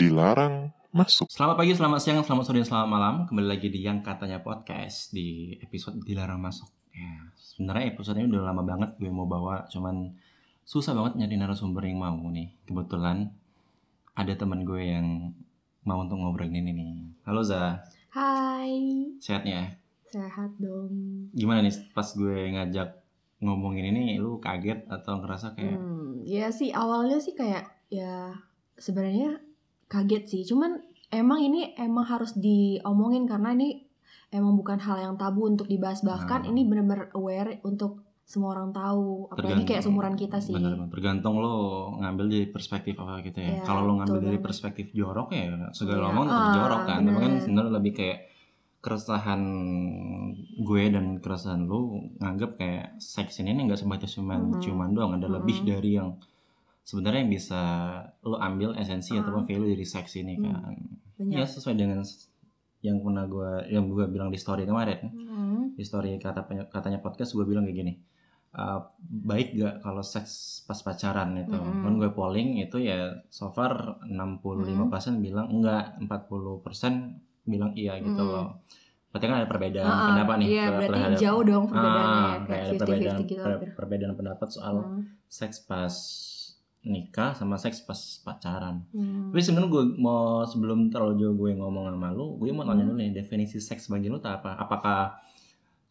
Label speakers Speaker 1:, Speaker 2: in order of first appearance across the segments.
Speaker 1: dilarang masuk.
Speaker 2: Selamat pagi, selamat siang, selamat sore, selamat malam. Kembali lagi di yang katanya podcast di episode dilarang masuk. Ya, sebenarnya episode ini udah lama banget gue mau bawa, cuman susah banget nyari narasumber yang mau nih. Kebetulan ada teman gue yang mau untuk ngobrolin ini nih. Halo Za,
Speaker 3: Hai,
Speaker 2: sehatnya?
Speaker 3: sehat dong.
Speaker 2: Gimana nih pas gue ngajak ngomongin ini, lu kaget atau ngerasa kayak
Speaker 3: Hmm, ya sih awalnya sih kayak ya sebenarnya kaget sih. Cuman emang ini emang harus diomongin karena ini emang bukan hal yang tabu untuk dibahas. Bahkan
Speaker 2: Nah.
Speaker 3: ini benar-benar aware untuk semua orang tahu. Apalagi kayak seumuran kita sih.
Speaker 2: Benar, benar. tergantung lo ngambil dari perspektif apa gitu ya.
Speaker 3: Iya,
Speaker 2: Kalau lo ngambil dari perspektif jorok ya segala
Speaker 3: Iya,
Speaker 2: ngomong tetap
Speaker 3: ah,
Speaker 2: jorok kan. Tapi kan
Speaker 3: benar.
Speaker 2: sebenarnya lebih kayak keresahan gue dan keresahan lo nganggap kayak seks ini nggak sebatas cuman
Speaker 3: Mhm.
Speaker 2: cuman doang ada lebih
Speaker 3: Mhm.
Speaker 2: dari yang sebenarnya yang bisa lo ambil esensi
Speaker 3: Ah.
Speaker 2: ataupun value dari seks ini
Speaker 3: Hmm.
Speaker 2: kan.
Speaker 3: Banyak.
Speaker 2: Ya sesuai dengan yang pernah gue yang gue bilang di story kemarin
Speaker 3: Hmm,
Speaker 2: di story kata katanya podcast gue bilang kayak gini "Uh, baik gak kalau seks pas pacaran itu
Speaker 3: Mm-mm.
Speaker 2: kan gue polling itu ya so far 65% bilang enggak 40% bilang iya gitu
Speaker 3: Mm-mm.
Speaker 2: loh berarti kan ada perbedaan
Speaker 3: ah,
Speaker 2: pendapat nih
Speaker 3: Iya, berarti
Speaker 2: terhadap-
Speaker 3: jauh dong perbedaannya
Speaker 2: Ah,
Speaker 3: ya,
Speaker 2: kayak
Speaker 3: kayak
Speaker 2: ada perbedaan
Speaker 3: 50-50 gitu
Speaker 2: per- perbedaan pendapat soal
Speaker 3: Hmm,
Speaker 2: seks pas nikah sama seks pas pacaran
Speaker 3: hmm.
Speaker 2: tapi sebenarnya gue mau sebelum terlalu jauh gue ngomong sama lu, gue mau tanya
Speaker 3: Hmm.
Speaker 2: dulu nih definisi seks bagi lu apa? Apakah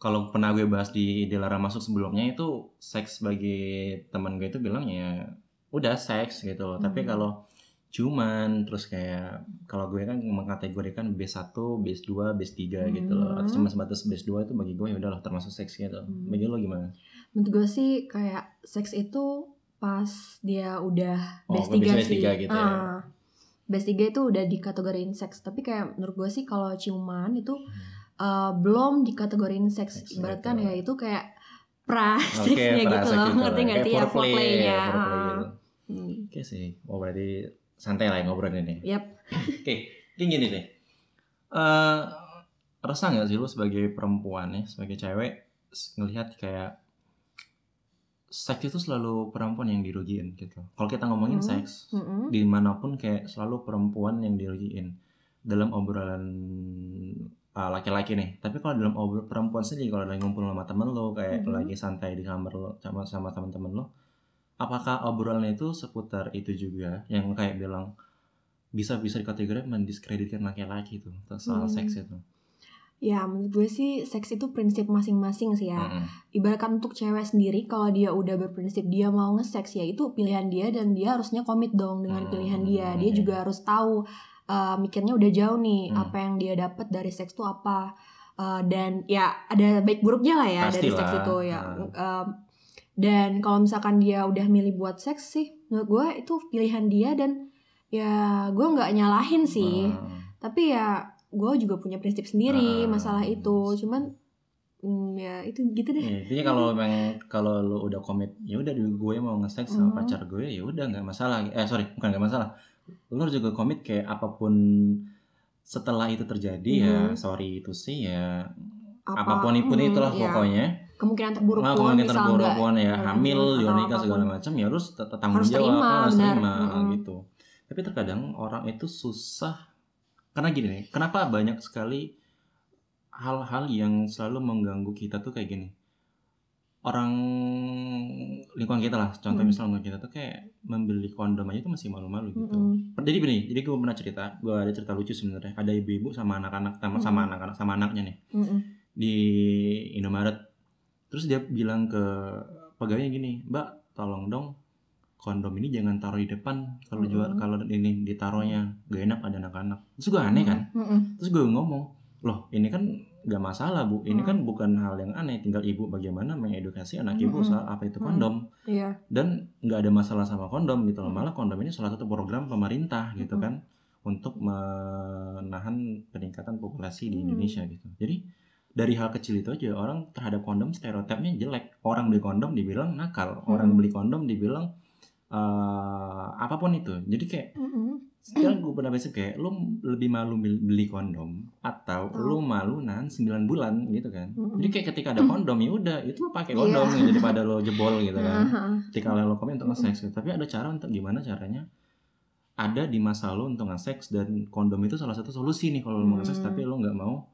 Speaker 2: kalau pernah gue bahas di dilarang masuk sebelumnya itu seks bagi teman gue itu bilangnya udah seks gitu loh. Tapi
Speaker 3: Hmm.
Speaker 2: kalau cuman terus kayak kalau gue kan mengkategorikan B1, B2, B3 gitu loh. Atau
Speaker 3: Hmm.
Speaker 2: cuma sebatas B2 itu bagi gue ya udahlah termasuk seks gitu.
Speaker 3: Hmm.
Speaker 2: Bagi lu gimana?
Speaker 3: Menurut gue sih kayak seks itu pas dia udah
Speaker 2: Oh, gue
Speaker 3: 3
Speaker 2: biasanya
Speaker 3: sih.
Speaker 2: tiga gitu ya.
Speaker 3: Ah. Base 3 itu udah dikategoriin seks. Tapi kayak menurut gue sih kalau ciuman itu uh, belum dikategoriin seks. Ibarat
Speaker 2: gitu.
Speaker 3: kan ya itu kayak pra
Speaker 2: Oke,
Speaker 3: seksnya gitu loh.
Speaker 2: gitu
Speaker 3: Ngerti nggak sih ya
Speaker 2: foreplay,
Speaker 3: foreplaynya.
Speaker 2: foreplay
Speaker 3: Ah.
Speaker 2: gitu.
Speaker 3: Hmm.
Speaker 2: Oke sih. Oh berarti santai lah ngobrol ini.
Speaker 3: Yap.
Speaker 2: Oke, ini gini deh. Eh rasa nggak sih lu sebagai perempuan nih, sebagai cewek ngelihat kayak seks itu selalu perempuan yang dirugiin gitu. Kalau kita ngomongin
Speaker 3: Hmm.
Speaker 2: seks,
Speaker 3: Mm-mm.
Speaker 2: di mana pun kayak selalu perempuan yang dirugiin dalam obrolan uh, laki-laki nih. Tapi kalau dalam obrolan perempuan sendiri, kalau lagi ngumpul sama temen lo, kayak
Speaker 3: Mhm.
Speaker 2: lagi santai di kamar lo sama sama temen-temen lo, apakah obrolan itu seputar itu juga yang kayak bilang bisa bisa dikategorikan mendiskreditkan laki-laki itu soal
Speaker 3: Hmm.
Speaker 2: seks itu.
Speaker 3: Ya menurut gue sih seks itu prinsip masing-masing sih ya.
Speaker 2: Mm-mm.
Speaker 3: Ibaratkan untuk cewek sendiri kalau dia udah berprinsip dia mau nge-seks ya itu pilihan dia dan dia harusnya komit dong dengan pilihan dia. Dia juga harus tahu uh, mikirnya udah jauh nih
Speaker 2: Hmm.
Speaker 3: apa yang dia dapat dari seks itu apa. Uh, dan ya ada baik buruknya lah ya dari
Speaker 2: Pastilah.
Speaker 3: seks itu ya.
Speaker 2: Hmm.
Speaker 3: Um, dan kalau misalkan dia udah milih buat seks sih menurut gue itu pilihan dia dan ya gue nggak nyalahin sih.
Speaker 2: Hmm.
Speaker 3: Tapi ya gue juga punya prinsip sendiri
Speaker 2: Ah.
Speaker 3: masalah itu. Cuman mm, ya itu gitu deh.
Speaker 2: Iya, intinya kalau memang kalau lu udah komit, ya udah gue mau nge-seks sama
Speaker 3: Hmm.
Speaker 2: pacar gue, ya udah nggak masalah. Eh sorry, bukan nggak masalah. Lu harus juga komit kayak apa pun setelah itu terjadi ya,
Speaker 3: Hmm.
Speaker 2: sorry itu sih ya
Speaker 3: Apa,
Speaker 2: apa pun itu
Speaker 3: mm,
Speaker 2: itulah
Speaker 3: ya.
Speaker 2: pokoknya.
Speaker 3: Kemungkinan terburuk
Speaker 2: Nah,
Speaker 3: pun
Speaker 2: kemungkinan terburuk pun ya hamil, di nikah segala macam ya harus tanggung
Speaker 3: Harus
Speaker 2: jawab,
Speaker 3: terima,
Speaker 2: harus terima gitu. Tapi terkadang orang itu susah karena gini nih, kenapa banyak sekali hal-hal yang selalu mengganggu kita tuh kayak gini. Orang lingkungan kita lah, contoh
Speaker 3: Mm.
Speaker 2: misalnya kita tuh kayak membeli kondom aja tuh masih malu-malu gitu.
Speaker 3: Mm-mm.
Speaker 2: Jadi gini, jadi gue pernah cerita, gue ada cerita lucu sebenarnya. Ada ibu-ibu sama anak-anak, sama, sama
Speaker 3: Mm.
Speaker 2: anak-anak, sama anaknya nih
Speaker 3: Mm-mm.
Speaker 2: di Indomaret. Terus dia bilang ke pegawainya gini, Mbak, tolong dong kondom ini jangan taruh di depan kalau
Speaker 3: Mm-mm.
Speaker 2: jual kalau ini ditaruhnya gak enak ada anak-anak. Terus gue aneh kan,
Speaker 3: Mm-mm.
Speaker 2: terus gue ngomong, loh ini kan gak masalah bu, ini
Speaker 3: Mm.
Speaker 2: kan bukan hal yang aneh, tinggal ibu bagaimana mengedukasi anak ibu
Speaker 3: Mm-mm.
Speaker 2: soal apa itu
Speaker 3: Mm.
Speaker 2: kondom
Speaker 3: Iya.
Speaker 2: dan nggak ada masalah sama kondom gitu loh
Speaker 3: Mm.
Speaker 2: malah kondom ini salah satu program pemerintah gitu
Speaker 3: Mm.
Speaker 2: kan untuk menahan peningkatan populasi di
Speaker 3: Mm.
Speaker 2: Indonesia gitu jadi dari hal kecil itu aja orang terhadap kondom stereotipnya jelek orang beli kondom dibilang nakal orang
Speaker 3: Mm.
Speaker 2: beli kondom dibilang eh, apa pun itu jadi kayak
Speaker 3: Mm-mm.
Speaker 2: sekarang gue pernah baca kayak lu lebih malu beli- kondom atau
Speaker 3: Oh.
Speaker 2: lu malu nahan 9 bulan gitu kan
Speaker 3: Mm-mm.
Speaker 2: jadi kayak ketika ada kondom ya udah itu lu pakai kondom gitu, daripada lo jebol gitu kan
Speaker 3: Aha.
Speaker 2: ketika lo komen untuk nge-sex gitu. tapi ada cara untuk gimana caranya ada di masa lo untuk nge-seks dan kondom itu salah satu solusi nih kalau lo mau nge-seks tapi lo nggak mau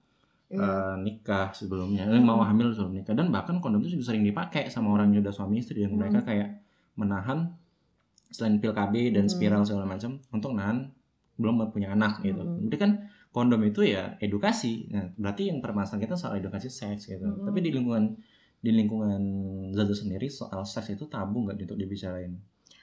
Speaker 2: eh, nikah sebelumnya, eh, mau hamil sebelum nikah dan bahkan kondom itu juga sering dipakai sama orang yang udah suami istri dan
Speaker 3: Hmm.
Speaker 2: mereka kayak menahan selain pil KB dan
Speaker 3: Hmm.
Speaker 2: spiral segala macam untuk nahan belum punya anak gitu.
Speaker 3: Hmm.
Speaker 2: Berarti kan kondom itu ya edukasi. Nah, berarti yang permasalahan kita soal edukasi seks gitu.
Speaker 3: Hmm.
Speaker 2: Tapi di lingkungan di lingkungan Zaza sendiri soal seks itu tabu nggak untuk dibicarain?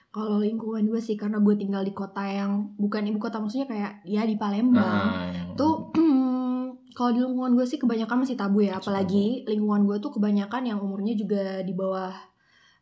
Speaker 3: Kalau lingkungan gue sih karena gue tinggal di kota yang bukan ibu kota maksudnya kayak ya di Palembang.
Speaker 2: Ah, yang-
Speaker 3: Tuh kalau di lingkungan gue sih kebanyakan masih tabu ya, apalagi lingkungan gue tuh kebanyakan yang umurnya juga di bawah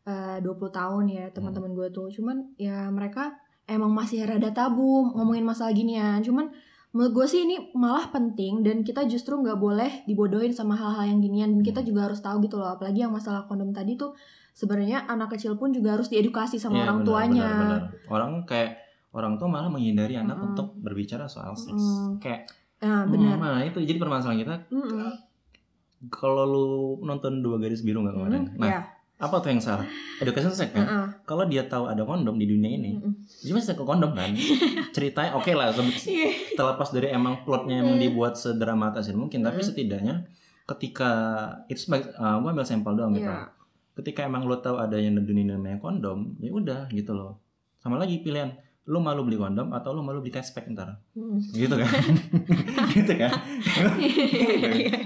Speaker 3: eh, 20 tahun ya teman-teman gue tuh. Cuman ya mereka emang masih rada tabu ngomongin masalah ginian. Cuman menurut gue sih ini malah penting dan kita justru nggak boleh dibodohin sama hal-hal yang ginian dan kita
Speaker 2: Hmm.
Speaker 3: juga harus tahu gitu loh apalagi yang masalah kondom tadi tuh sebenarnya anak kecil pun juga harus diedukasi sama
Speaker 2: Iya,
Speaker 3: orang
Speaker 2: benar,
Speaker 3: tuanya.
Speaker 2: benar, benar. Orang kayak orang tua malah menghindari anak
Speaker 3: Mm-mm.
Speaker 2: untuk berbicara soal seks.
Speaker 3: Mm.
Speaker 2: Kayak
Speaker 3: Nah, benar.
Speaker 2: Nah, itu jadi permasalahan kita
Speaker 3: Mm-mm.
Speaker 2: kalau lu nonton dua garis biru nggak kemarin?
Speaker 3: Mm,
Speaker 2: Nah,
Speaker 3: ya.
Speaker 2: Apa tuh yang salah? Education seks kan?
Speaker 3: Heeh.
Speaker 2: Kalau dia tahu ada kondom di dunia ini, dia pasti ke kondom kan? Ceritanya oke lah, se-
Speaker 3: Iya.
Speaker 2: terlepas dari emang plotnya emang dibuat sedramatis mungkin, tapi
Speaker 3: Mm.
Speaker 2: setidaknya ketika itu uh, gue ambil sampel doang gitu.
Speaker 3: Iya.
Speaker 2: Ketika emang lo tahu ada yang di dunia namanya kondom, ya udah gitu loh. Sama lagi pilihan, lo malu beli kondom atau lo malu beli test pack ntar,
Speaker 3: Mm.
Speaker 2: gitu kan? gitu kan?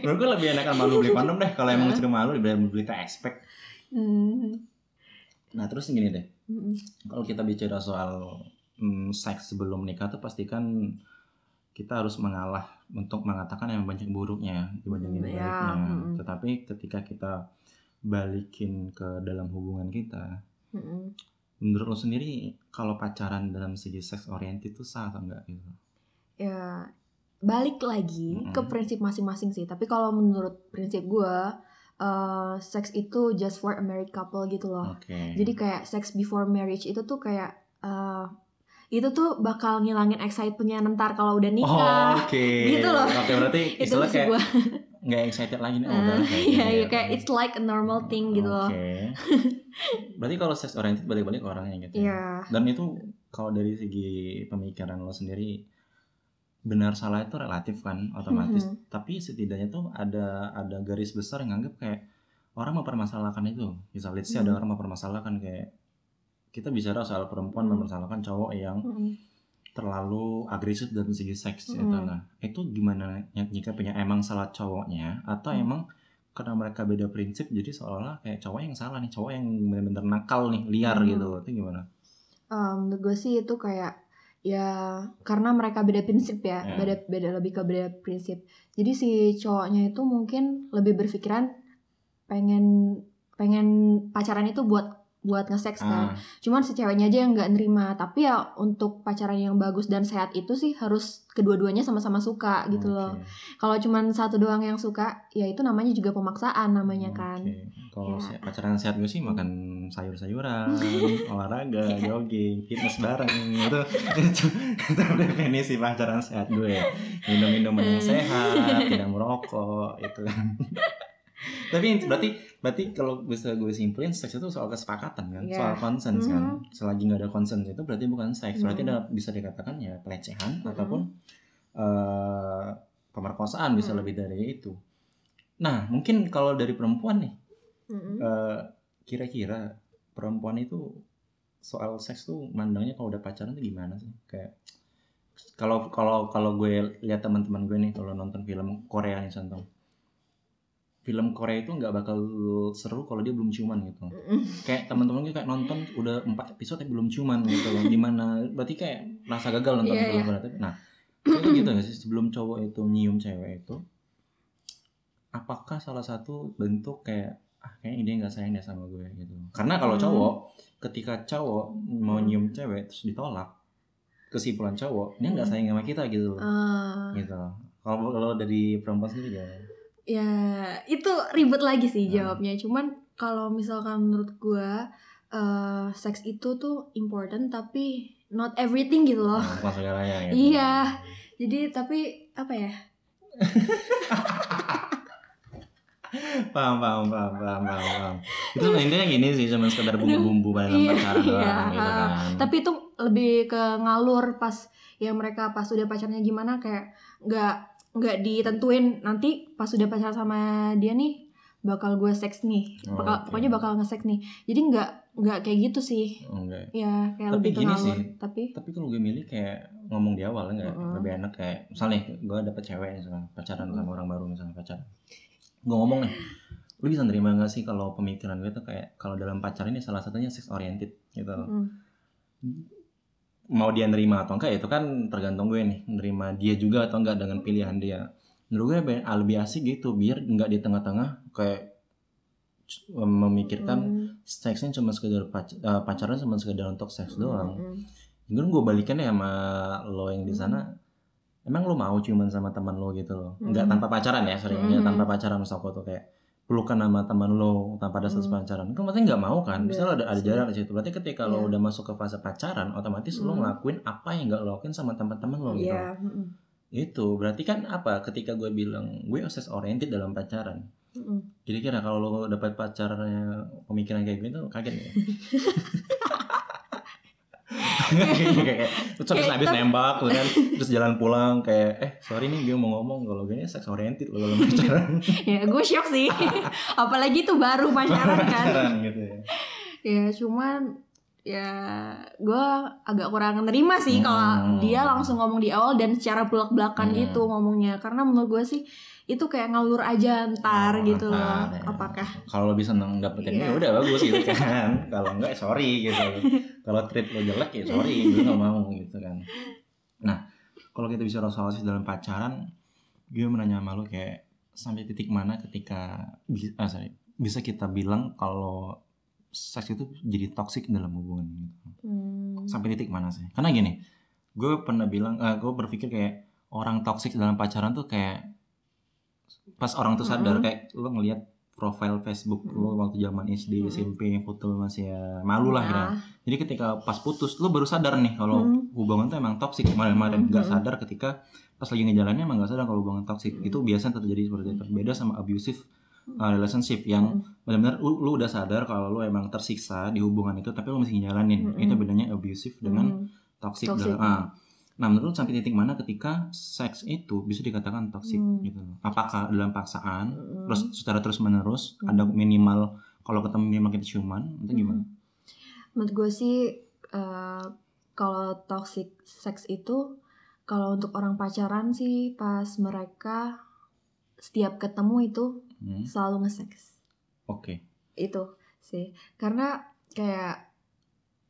Speaker 2: Menurut gue lebih enakan malu beli kondom deh kalau emang sudah malu daripada beli test pack.
Speaker 3: Mm.
Speaker 2: Nah terus gini deh,
Speaker 3: Mm-mm.
Speaker 2: kalau kita bicara soal mm, seks sebelum nikah tuh pastikan kita harus mengalah untuk mengatakan yang banyak buruknya dibandingin
Speaker 3: Hmm, ya,
Speaker 2: baiknya.
Speaker 3: mm-mm.
Speaker 2: Tetapi ketika kita balikin ke dalam hubungan kita,
Speaker 3: Mm-mm.
Speaker 2: menurut lo sendiri kalau pacaran dalam segi seks oriented itu sah atau enggak gitu?
Speaker 3: ya balik lagi
Speaker 2: Mm-mm.
Speaker 3: ke prinsip masing-masing sih tapi kalau menurut prinsip gue eh seks itu just for a married couple gitu loh
Speaker 2: Oke.
Speaker 3: jadi kayak sex before marriage itu tuh kayak eh itu tuh bakal ngilangin excitementnya ntar kalau udah
Speaker 2: Oh,
Speaker 3: nikah
Speaker 2: oke.
Speaker 3: Gitu loh.
Speaker 2: Oke, berarti
Speaker 3: itu
Speaker 2: kayak
Speaker 3: gue
Speaker 2: nggak excited lagi nih. Oh, udah kayak
Speaker 3: iya iya
Speaker 2: ya.
Speaker 3: kayak it's like a normal thing gitu loh
Speaker 2: Oke. berarti kalau sex oriented balik-balik orangnya gitu. ya?
Speaker 3: Iya
Speaker 2: Dan itu kalau dari segi pemikiran lo sendiri benar salah itu relatif kan otomatis.
Speaker 3: Mhm.
Speaker 2: Tapi setidaknya tuh ada ada garis besar yang nganggap kayak orang mempermasalahkan itu. Misalnya let's say ada orang mempermasalahkan kayak kita bicara soal perempuan
Speaker 3: Mhm.
Speaker 2: mempermasalahkan cowok yang
Speaker 3: Mm-mm.
Speaker 2: terlalu agresif dalam segi seks gitu.
Speaker 3: Mhm.
Speaker 2: Nah, itu gimana ya, jika punya emang salah cowoknya atau
Speaker 3: Hmm.
Speaker 2: emang karena mereka beda prinsip jadi seolah-olah kayak cowok yang salah nih, cowok yang benar-benar nakal nih, liar
Speaker 3: Hmm.
Speaker 2: gitu. Itu gimana?
Speaker 3: Eh, menurut gue sih itu kayak ya karena mereka beda prinsip ya,
Speaker 2: Ya.
Speaker 3: beda beda lebih ke beda prinsip. Jadi si cowoknya itu mungkin lebih berpikiran pengen pengen pacaran itu buat buat nge-seks kan.
Speaker 2: Ah,
Speaker 3: Cuman si ceweknya aja yang nggak nerima. Tapi ya untuk pacaran yang bagus dan sehat itu sih harus kedua-duanya sama-sama suka gitu loh.
Speaker 2: oke.
Speaker 3: Kalau cuman satu doang yang suka, ya itu namanya juga pemaksaan namanya kan.
Speaker 2: Oke. Kalau
Speaker 3: Ya.
Speaker 2: pacaran sehat gue sih makan sayur-sayuran, olahraga,
Speaker 3: Iya.
Speaker 2: jogging, fitness bareng itu itu, itu definisi pacaran sehat gue. Minum minuman yang
Speaker 3: Hmm.
Speaker 2: sehat, tidak merokok, itu kan. Tapi berarti berarti kalau bisa gue simpulin seks itu soal kesepakatan kan,
Speaker 3: Iya.
Speaker 2: soal consent kan.
Speaker 3: Mhm.
Speaker 2: Selagi nggak ada consent itu berarti bukan seks, berarti
Speaker 3: Mhm.
Speaker 2: ada- bisa dikatakan ya pelecehan
Speaker 3: Mhm.
Speaker 2: ataupun eh, pemerkosaan bisa
Speaker 3: Mhm.
Speaker 2: lebih dari itu. Nah mungkin kalau dari perempuan nih
Speaker 3: Mm-mm.
Speaker 2: eh, kira-kira perempuan itu soal seks tuh mandangnya kalau udah pacaran tuh gimana sih kayak kalau kalau kalau gue lihat teman-teman gue nih kalau nonton film Korea nih contoh film Korea itu nggak bakal seru kalau dia belum ciuman gitu kayak teman-teman gue kayak nonton udah empat episode tapi belum ciuman gitu loh di mana berarti kayak rasa gagal nonton
Speaker 3: Iya,
Speaker 2: film
Speaker 3: iya.
Speaker 2: Korea Tapi- nah itu gitu nggak sih sebelum cowok itu nyium cewek itu apakah salah satu bentuk kayak ah kayaknya dia nggak sayang deh sama gue gitu karena kalau
Speaker 3: Hmm.
Speaker 2: cowok ketika cowok mau
Speaker 3: Hmm.
Speaker 2: nyium cewek terus ditolak kesimpulan cowok dia nggak
Speaker 3: Hmm.
Speaker 2: sayang sama kita gitu loh
Speaker 3: Ah.
Speaker 2: gitu kalau kalau dari perempuan sendiri ya
Speaker 3: Ya, itu ribet lagi sih
Speaker 2: Hmm.
Speaker 3: jawabnya. Cuman kalau misalkan menurut gua eh seks itu tuh important tapi not everything gitu loh.
Speaker 2: bukan segalanya gitu
Speaker 3: Iya. Jadi tapi apa ya?
Speaker 2: paham paham paham paham paham, paham. itu intinya gini sih cuma sekedar bumbu-bumbu pada
Speaker 3: Iya,
Speaker 2: pacaran
Speaker 3: iya,
Speaker 2: doang gitu kan
Speaker 3: tapi itu lebih ke ngalur pas ya mereka pas udah pacarnya gimana kayak nggak nggak ditentuin. Nanti pas udah pacaran sama dia nih bakal gue seks nih.
Speaker 2: Oh,
Speaker 3: bakal
Speaker 2: oke.
Speaker 3: pokoknya bakal nge-seks nih. Jadi nggak nggak kayak gitu sih.
Speaker 2: Enggak
Speaker 3: ya kayak
Speaker 2: Tapi
Speaker 3: lebih
Speaker 2: gini sih,
Speaker 3: tapi
Speaker 2: tapi kalau gue milih kayak ngomong di awal enggak
Speaker 3: Mm-mm.
Speaker 2: lebih enak kayak misalnya gue dapet cewek misalnya pacaran
Speaker 3: Mm.
Speaker 2: sama orang baru misalnya pacaran. Gue ngomong nih lu bisa nerima gak sih kalau pemikiran gue tuh kayak kalau dalam pacaran ini salah satunya sex oriented gitu.
Speaker 3: Mm,
Speaker 2: mau dia nerima atau enggak itu kan tergantung gue nih nerima dia juga atau enggak dengan pilihan dia menurut gue lebih- asik gitu biar enggak di tengah-tengah kayak memikirkan
Speaker 3: mm,
Speaker 2: seksnya cuma sekedar pac- eh, pacaran cuma sekedar untuk seks doang
Speaker 3: mm,
Speaker 2: Mungkin gue balikan ya sama lo yang di sana. Emang lo mau cuman sama teman lo gitu loh? Enggak
Speaker 3: Hmm.
Speaker 2: tanpa pacaran ya, sering
Speaker 3: Hmm.
Speaker 2: tanpa pacaran misal tuh kayak pelukan sama teman lo tanpa ada status
Speaker 3: Hmm.
Speaker 2: pacaran. Kan berarti nggak mau kan? Misalnya ada ada
Speaker 3: Enggak
Speaker 2: jarak di situ. Berarti ketika lo
Speaker 3: Iya.
Speaker 2: udah masuk ke fase pacaran, otomatis lo
Speaker 3: Hmm.
Speaker 2: ngelakuin apa yang nggak lo lakuin sama teman-teman lo gitu.
Speaker 3: Iya, mm,
Speaker 2: Itu berarti kan apa? Ketika gue bilang gue obses oriented dalam pacaran.
Speaker 3: mm.
Speaker 2: Kira-kira kalau lo dapat pacarnya pemikiran kayak gitu kaget ya? terus habis habis nembak tuh kan. Terus jalan pulang kayak eh sorry nih gue mau ngomong kalau gue ini sex oriented loh kalau pacaran.
Speaker 3: Ya gue shock sih. Apalagi itu baru pacaran kan.
Speaker 2: Pacaran gitu ya.
Speaker 3: Ya cuman ya gue agak kurang nerima sih kalau
Speaker 2: Hmm.
Speaker 3: dia langsung ngomong di awal dan secara belak belakan
Speaker 2: Hmm.
Speaker 3: gitu ngomongnya karena menurut gue sih itu kayak ngalur aja ntar
Speaker 2: Oh,
Speaker 3: gitu loh
Speaker 2: ya.
Speaker 3: apakah
Speaker 2: kalau bisa seneng dapetin
Speaker 3: Iya.
Speaker 2: ya udah bagus gitu kan kalau enggak sorry gitu kalau treat lo jelek ya sorry gue nggak mau gitu kan nah kalau kita bicara soal seks dalam pacaran gue mau nanya sama lo kayak sampai titik mana ketika bi- ah, sorry, bisa kita bilang kalau seks itu jadi toxic dalam hubungan gitu
Speaker 3: hmm,
Speaker 2: sampai titik mana sih? Karena gini, gue pernah bilang, eh, gue berpikir kayak orang toxic dalam pacaran tuh kayak pas orang tuh sadar
Speaker 3: Mm-mm.
Speaker 2: kayak lo ngelihat profile Facebook lo waktu zaman SD,
Speaker 3: Mm-mm.
Speaker 2: SMP, foto lo masih ya malu lah gitu.
Speaker 3: nah,
Speaker 2: Jadi ketika pas putus, lo baru sadar nih kalau
Speaker 3: Mm.
Speaker 2: hubungan tuh emang toxic kemarin-kemarin nggak
Speaker 3: Mm-mm.
Speaker 2: sadar ketika pas lagi ngejalannya emang nggak sadar kalau hubungan toxic
Speaker 3: Mm.
Speaker 2: itu biasanya terjadi seperti itu. Beda sama abusive uh, relationship yang
Speaker 3: Mm.
Speaker 2: benar-benar lu, lu udah sadar kalau lu emang tersiksa di hubungan itu tapi lu masih ngejalanin.
Speaker 3: Mm-mm.
Speaker 2: Itu bedanya abusive dengan
Speaker 3: hmm,
Speaker 2: toxic,
Speaker 3: Toxic.
Speaker 2: dalam- ah. Nah, menurut lu sampai titik mana ketika seks itu bisa dikatakan toxic
Speaker 3: Hmm.
Speaker 2: gitu? Apakah dalam paksaan,
Speaker 3: hmm.
Speaker 2: terus secara terus menerus
Speaker 3: Hmm.
Speaker 2: ada minimal kalau ketemu minimal kita ciuman gimana?
Speaker 3: Hmm. Menurut gue sih eh, kalau toxic sex itu kalau untuk orang pacaran sih pas mereka setiap ketemu itu
Speaker 2: Hmm,
Speaker 3: selalu nge-sex.
Speaker 2: Oke.
Speaker 3: Itu sih. Karena kayak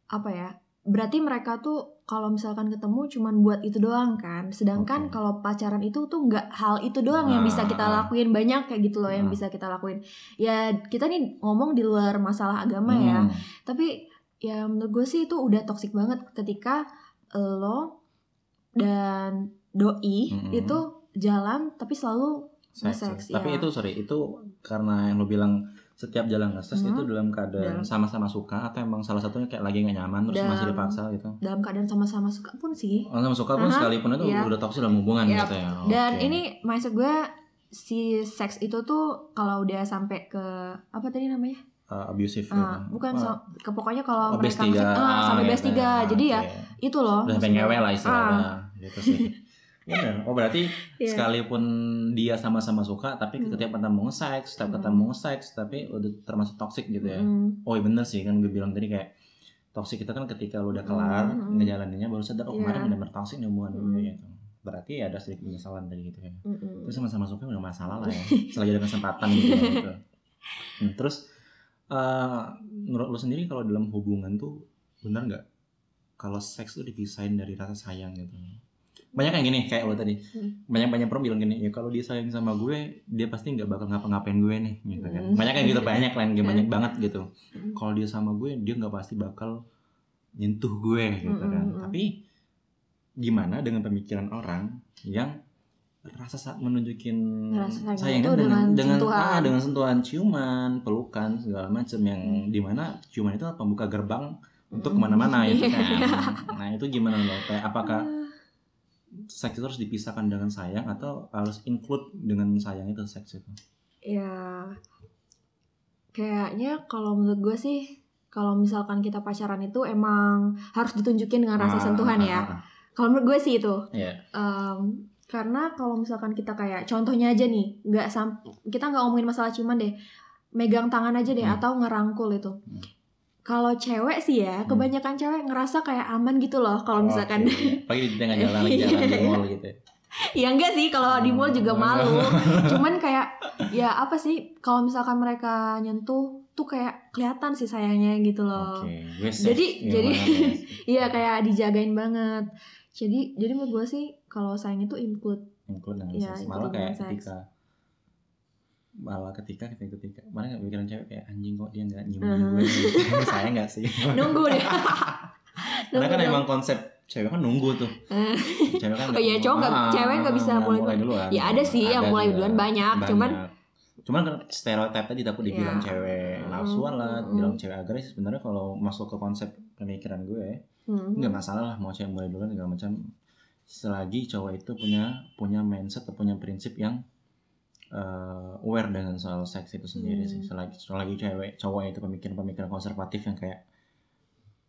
Speaker 3: apa ya? Berarti mereka tuh kalau misalkan ketemu cuman buat itu doang kan. Sedangkan
Speaker 2: Oke.
Speaker 3: kalau pacaran itu tuh nggak hal itu doang yang bisa kita
Speaker 2: Ah.
Speaker 3: lakuin. Banyak kayak gitu loh yang
Speaker 2: Ah.
Speaker 3: bisa kita lakuin. Ya kita nih ngomong di luar masalah agama ya
Speaker 2: Hmm,
Speaker 3: tapi ya menurut gue sih itu udah toksik banget ketika lo dan doi
Speaker 2: Mm-mm.
Speaker 3: itu jalan tapi selalu
Speaker 2: seks.
Speaker 3: nge-sex,
Speaker 2: Tapi
Speaker 3: ya.
Speaker 2: itu sorry, itu karena yang lu bilang setiap jalan nge
Speaker 3: Hmm.
Speaker 2: itu dalam keadaan sama-sama suka atau emang salah satunya kayak lagi nggak nyaman terus
Speaker 3: Dalam-
Speaker 2: masih dipaksa gitu?
Speaker 3: dalam keadaan sama-sama suka pun sih
Speaker 2: Oh, sama suka pun
Speaker 3: Aha,
Speaker 2: sekalipun itu
Speaker 3: iya.
Speaker 2: udah toxic dalam hubungan
Speaker 3: Yap.
Speaker 2: gitu ya.
Speaker 3: dan ini mindset gue si seks itu tuh kalau udah sampai ke apa tadi namanya
Speaker 2: Uh, abusive
Speaker 3: Ah,
Speaker 2: gitu.
Speaker 3: bukan so, ke pokoknya kalau
Speaker 2: Oh,
Speaker 3: mereka
Speaker 2: tiga.
Speaker 3: nge-sex, ah,
Speaker 2: Ah,
Speaker 3: sampai
Speaker 2: gitu
Speaker 3: base tiga jadi ya itu loh
Speaker 2: Udah sampai ngewe lah istilahnya.
Speaker 3: Ah,
Speaker 2: Gitu sih. Bener. Oh berarti
Speaker 3: iya.
Speaker 2: sekalipun dia sama-sama suka tapi
Speaker 3: Hmm.
Speaker 2: ketika ketemu nge-sex, setiap
Speaker 3: Hmm.
Speaker 2: ketemu nge-sex tapi udah termasuk toxic gitu ya.
Speaker 3: Mm,
Speaker 2: Oh iya bener sih kan gue bilang tadi kayak toxic itu kan ketika lu udah kelar
Speaker 3: Hmm, hmm.
Speaker 2: ngejalaninnya baru sadar oh
Speaker 3: Iya.
Speaker 2: kemarin benar-benar toxic nih hubungan
Speaker 3: Hmm.
Speaker 2: gue gitu. Berarti ada sedikit penyesalan tadi gitu ya.
Speaker 3: mm, mm.
Speaker 2: Terus sama-sama suka udah masalah lah ya. Selagi ada kesempatan gitu. ya, gitu. Hmm, terus eh, menurut lu sendiri kalau dalam hubungan tuh benar nggak kalau seks tuh dipisahin dari rasa sayang gitu? Banyak yang gini kayak lo tadi.
Speaker 3: Hmm.
Speaker 2: Banyak banyak perempuan bilang gini, ya kalau dia sayang sama gue, dia pasti nggak bakal ngapa-ngapain gue nih gitu kan.
Speaker 3: Hmm.
Speaker 2: Banyak yang gitu banyak lain banyak banget gitu.
Speaker 3: Hmm.
Speaker 2: Kalau dia sama gue, dia nggak pasti bakal nyentuh gue gitu
Speaker 3: Hmm,
Speaker 2: kan.
Speaker 3: hmm, hmm.
Speaker 2: Tapi gimana dengan pemikiran orang yang rasa saat menunjukin
Speaker 3: Rasa sayangnya
Speaker 2: sayangnya
Speaker 3: itu
Speaker 2: dengan
Speaker 3: dengan
Speaker 2: dengan
Speaker 3: sentuhan.
Speaker 2: ah, dengan sentuhan ciuman pelukan segala macam yang
Speaker 3: Hmm.
Speaker 2: di mana ciuman itu pembuka gerbang untuk
Speaker 3: Hmm.
Speaker 2: ke mana-mana itu kan
Speaker 3: Iya.
Speaker 2: nah itu gimana loh kayak apakah
Speaker 3: Ah.
Speaker 2: Seks itu harus dipisahkan dengan sayang atau harus include dengan sayang itu seks itu
Speaker 3: ya kayaknya kalau menurut gue sih kalau misalkan kita pacaran itu emang harus ditunjukin dengan rasa
Speaker 2: Ah,
Speaker 3: sentuhan
Speaker 2: ah,
Speaker 3: ya.
Speaker 2: ah, ah.
Speaker 3: Kalau menurut gue sih itu.
Speaker 2: Iya.
Speaker 3: Em, karena kalau misalkan kita kayak contohnya aja nih, nggak sam kita nggak ngomongin masalah ciuman deh, megang tangan aja deh
Speaker 2: Hmm.
Speaker 3: atau ngerangkul itu.
Speaker 2: Hmm.
Speaker 3: Kalau cewek sih ya,
Speaker 2: Hmm.
Speaker 3: kebanyakan cewek ngerasa kayak aman gitu loh. Kalau misalkan,
Speaker 2: Oke. Pagi di tengah jalan lagi jalan di mall gitu. ya.
Speaker 3: ya enggak sih kalau di mall juga
Speaker 2: Hmm.
Speaker 3: malu. Cuman kayak ya apa sih kalau misalkan mereka nyentuh tuh kayak kelihatan sih sayangnya gitu loh.
Speaker 2: Gue safe.
Speaker 3: Jadi-
Speaker 2: Gimana,
Speaker 3: jadi-
Speaker 2: guys?
Speaker 3: Iya kayak dijagain banget. Jadi jadi menurut gue sih kalau sayang itu include
Speaker 2: include dengan
Speaker 3: Iya,
Speaker 2: seks. Malah kayak ketika malah ketika ketika ketika. Mana nggak pikiran cewek kayak anjing kok dia nggak nyium
Speaker 3: Uh-huh.
Speaker 2: gue saya nggak sih?
Speaker 3: Nunggu deh.
Speaker 2: karena kan
Speaker 3: Nunggu
Speaker 2: emang konsep cewek kan nunggu tuh.
Speaker 3: Eh.
Speaker 2: cewek kan
Speaker 3: Oh iya, cowok nggak- cewek nggak bisa mulai duluan.
Speaker 2: duluan.
Speaker 3: Ya ada sih yang mulai duluan banyak, cuman-
Speaker 2: cuman kan stereotip tadi takut dibilang
Speaker 3: Iya.
Speaker 2: cewek
Speaker 3: Mm,
Speaker 2: nafsuan lah
Speaker 3: mm,
Speaker 2: bilang cewek agresif. Sebenarnya kalau masuk ke konsep pemikiran gue
Speaker 3: Hmm.
Speaker 2: nggak masalah lah mau cewek mulai duluan segala macam. Selagi cowok itu punya punya mindset atau punya prinsip yang eh, aware dengan soal seks itu sendiri
Speaker 3: Hmm.
Speaker 2: sih selagi selagi cewek cowok itu pemikiran-pemikiran konservatif yang kayak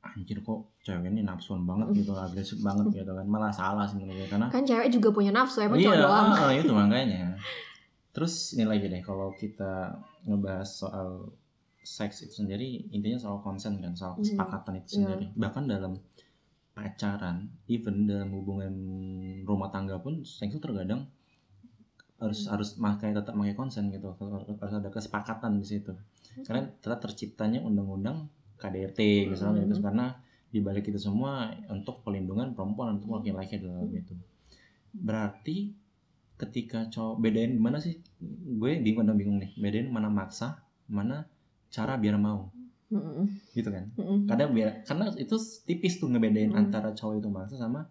Speaker 2: anjir kok cewek ini nafsuan banget gitu agresif banget gitu kan malah salah gue karena
Speaker 3: Kan cewek juga punya nafsu, emang
Speaker 2: iya
Speaker 3: cowok doang.
Speaker 2: ah, itu makanya terus ini lagi deh kalau kita ngebahas soal seks itu sendiri intinya soal konsen kan soal
Speaker 3: Hmm.
Speaker 2: kesepakatan itu
Speaker 3: Iya.
Speaker 2: sendiri bahkan dalam pacaran even dalam hubungan rumah tangga pun seks itu terkadang harus harus pakai tetap pakai konsen gitu. Harus ada kesepakatan di situ. Karena telah terciptanya undang-undang KDRT misalnya
Speaker 3: Hmm.
Speaker 2: itu karena di balik itu semua untuk pelindungan perempuan untuk laki-laki dalam itu. Berarti ketika cowok bedain gimana sih? Gue bingung dan bingung nih. Bedain mana maksa mana cara biar mau.
Speaker 3: Mm-mm.
Speaker 2: gitu kan?
Speaker 3: Mm-mm.
Speaker 2: karena biar karena itu tipis tuh ngebedain
Speaker 3: Hmm.
Speaker 2: antara cowok itu maksa sama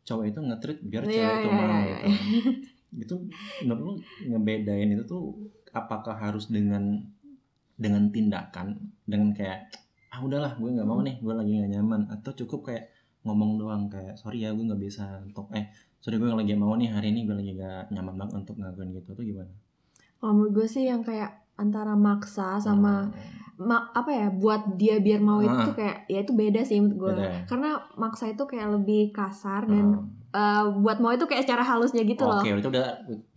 Speaker 2: cowok itu ngetrit biar
Speaker 3: Iya,
Speaker 2: cewek itu
Speaker 3: iya,
Speaker 2: mau
Speaker 3: iya,
Speaker 2: gitu itu menurut lu ngebedain itu tuh apakah harus dengan dengan tindakan dengan kayak ah udahlah gue nggak mau nih gue lagi nggak nyaman atau cukup kayak ngomong doang kayak sorry ya gue nggak bisa untuk eh sorry gue lagi mau nih hari ini gue lagi gak nyaman banget untuk ngelakuin gitu tuh gimana
Speaker 3: Kalau menurut gue sih yang kayak antara maksa sama
Speaker 2: Hmm,
Speaker 3: ma- apa ya buat dia biar mau itu
Speaker 2: Ah.
Speaker 3: tuh kayak ya itu beda sih menurut gue.
Speaker 2: beda?
Speaker 3: Karena maksa itu kayak lebih kasar dan
Speaker 2: Hmm.
Speaker 3: Eh, buat mau itu kayak secara halusnya gitu loh.
Speaker 2: Oke, berarti udah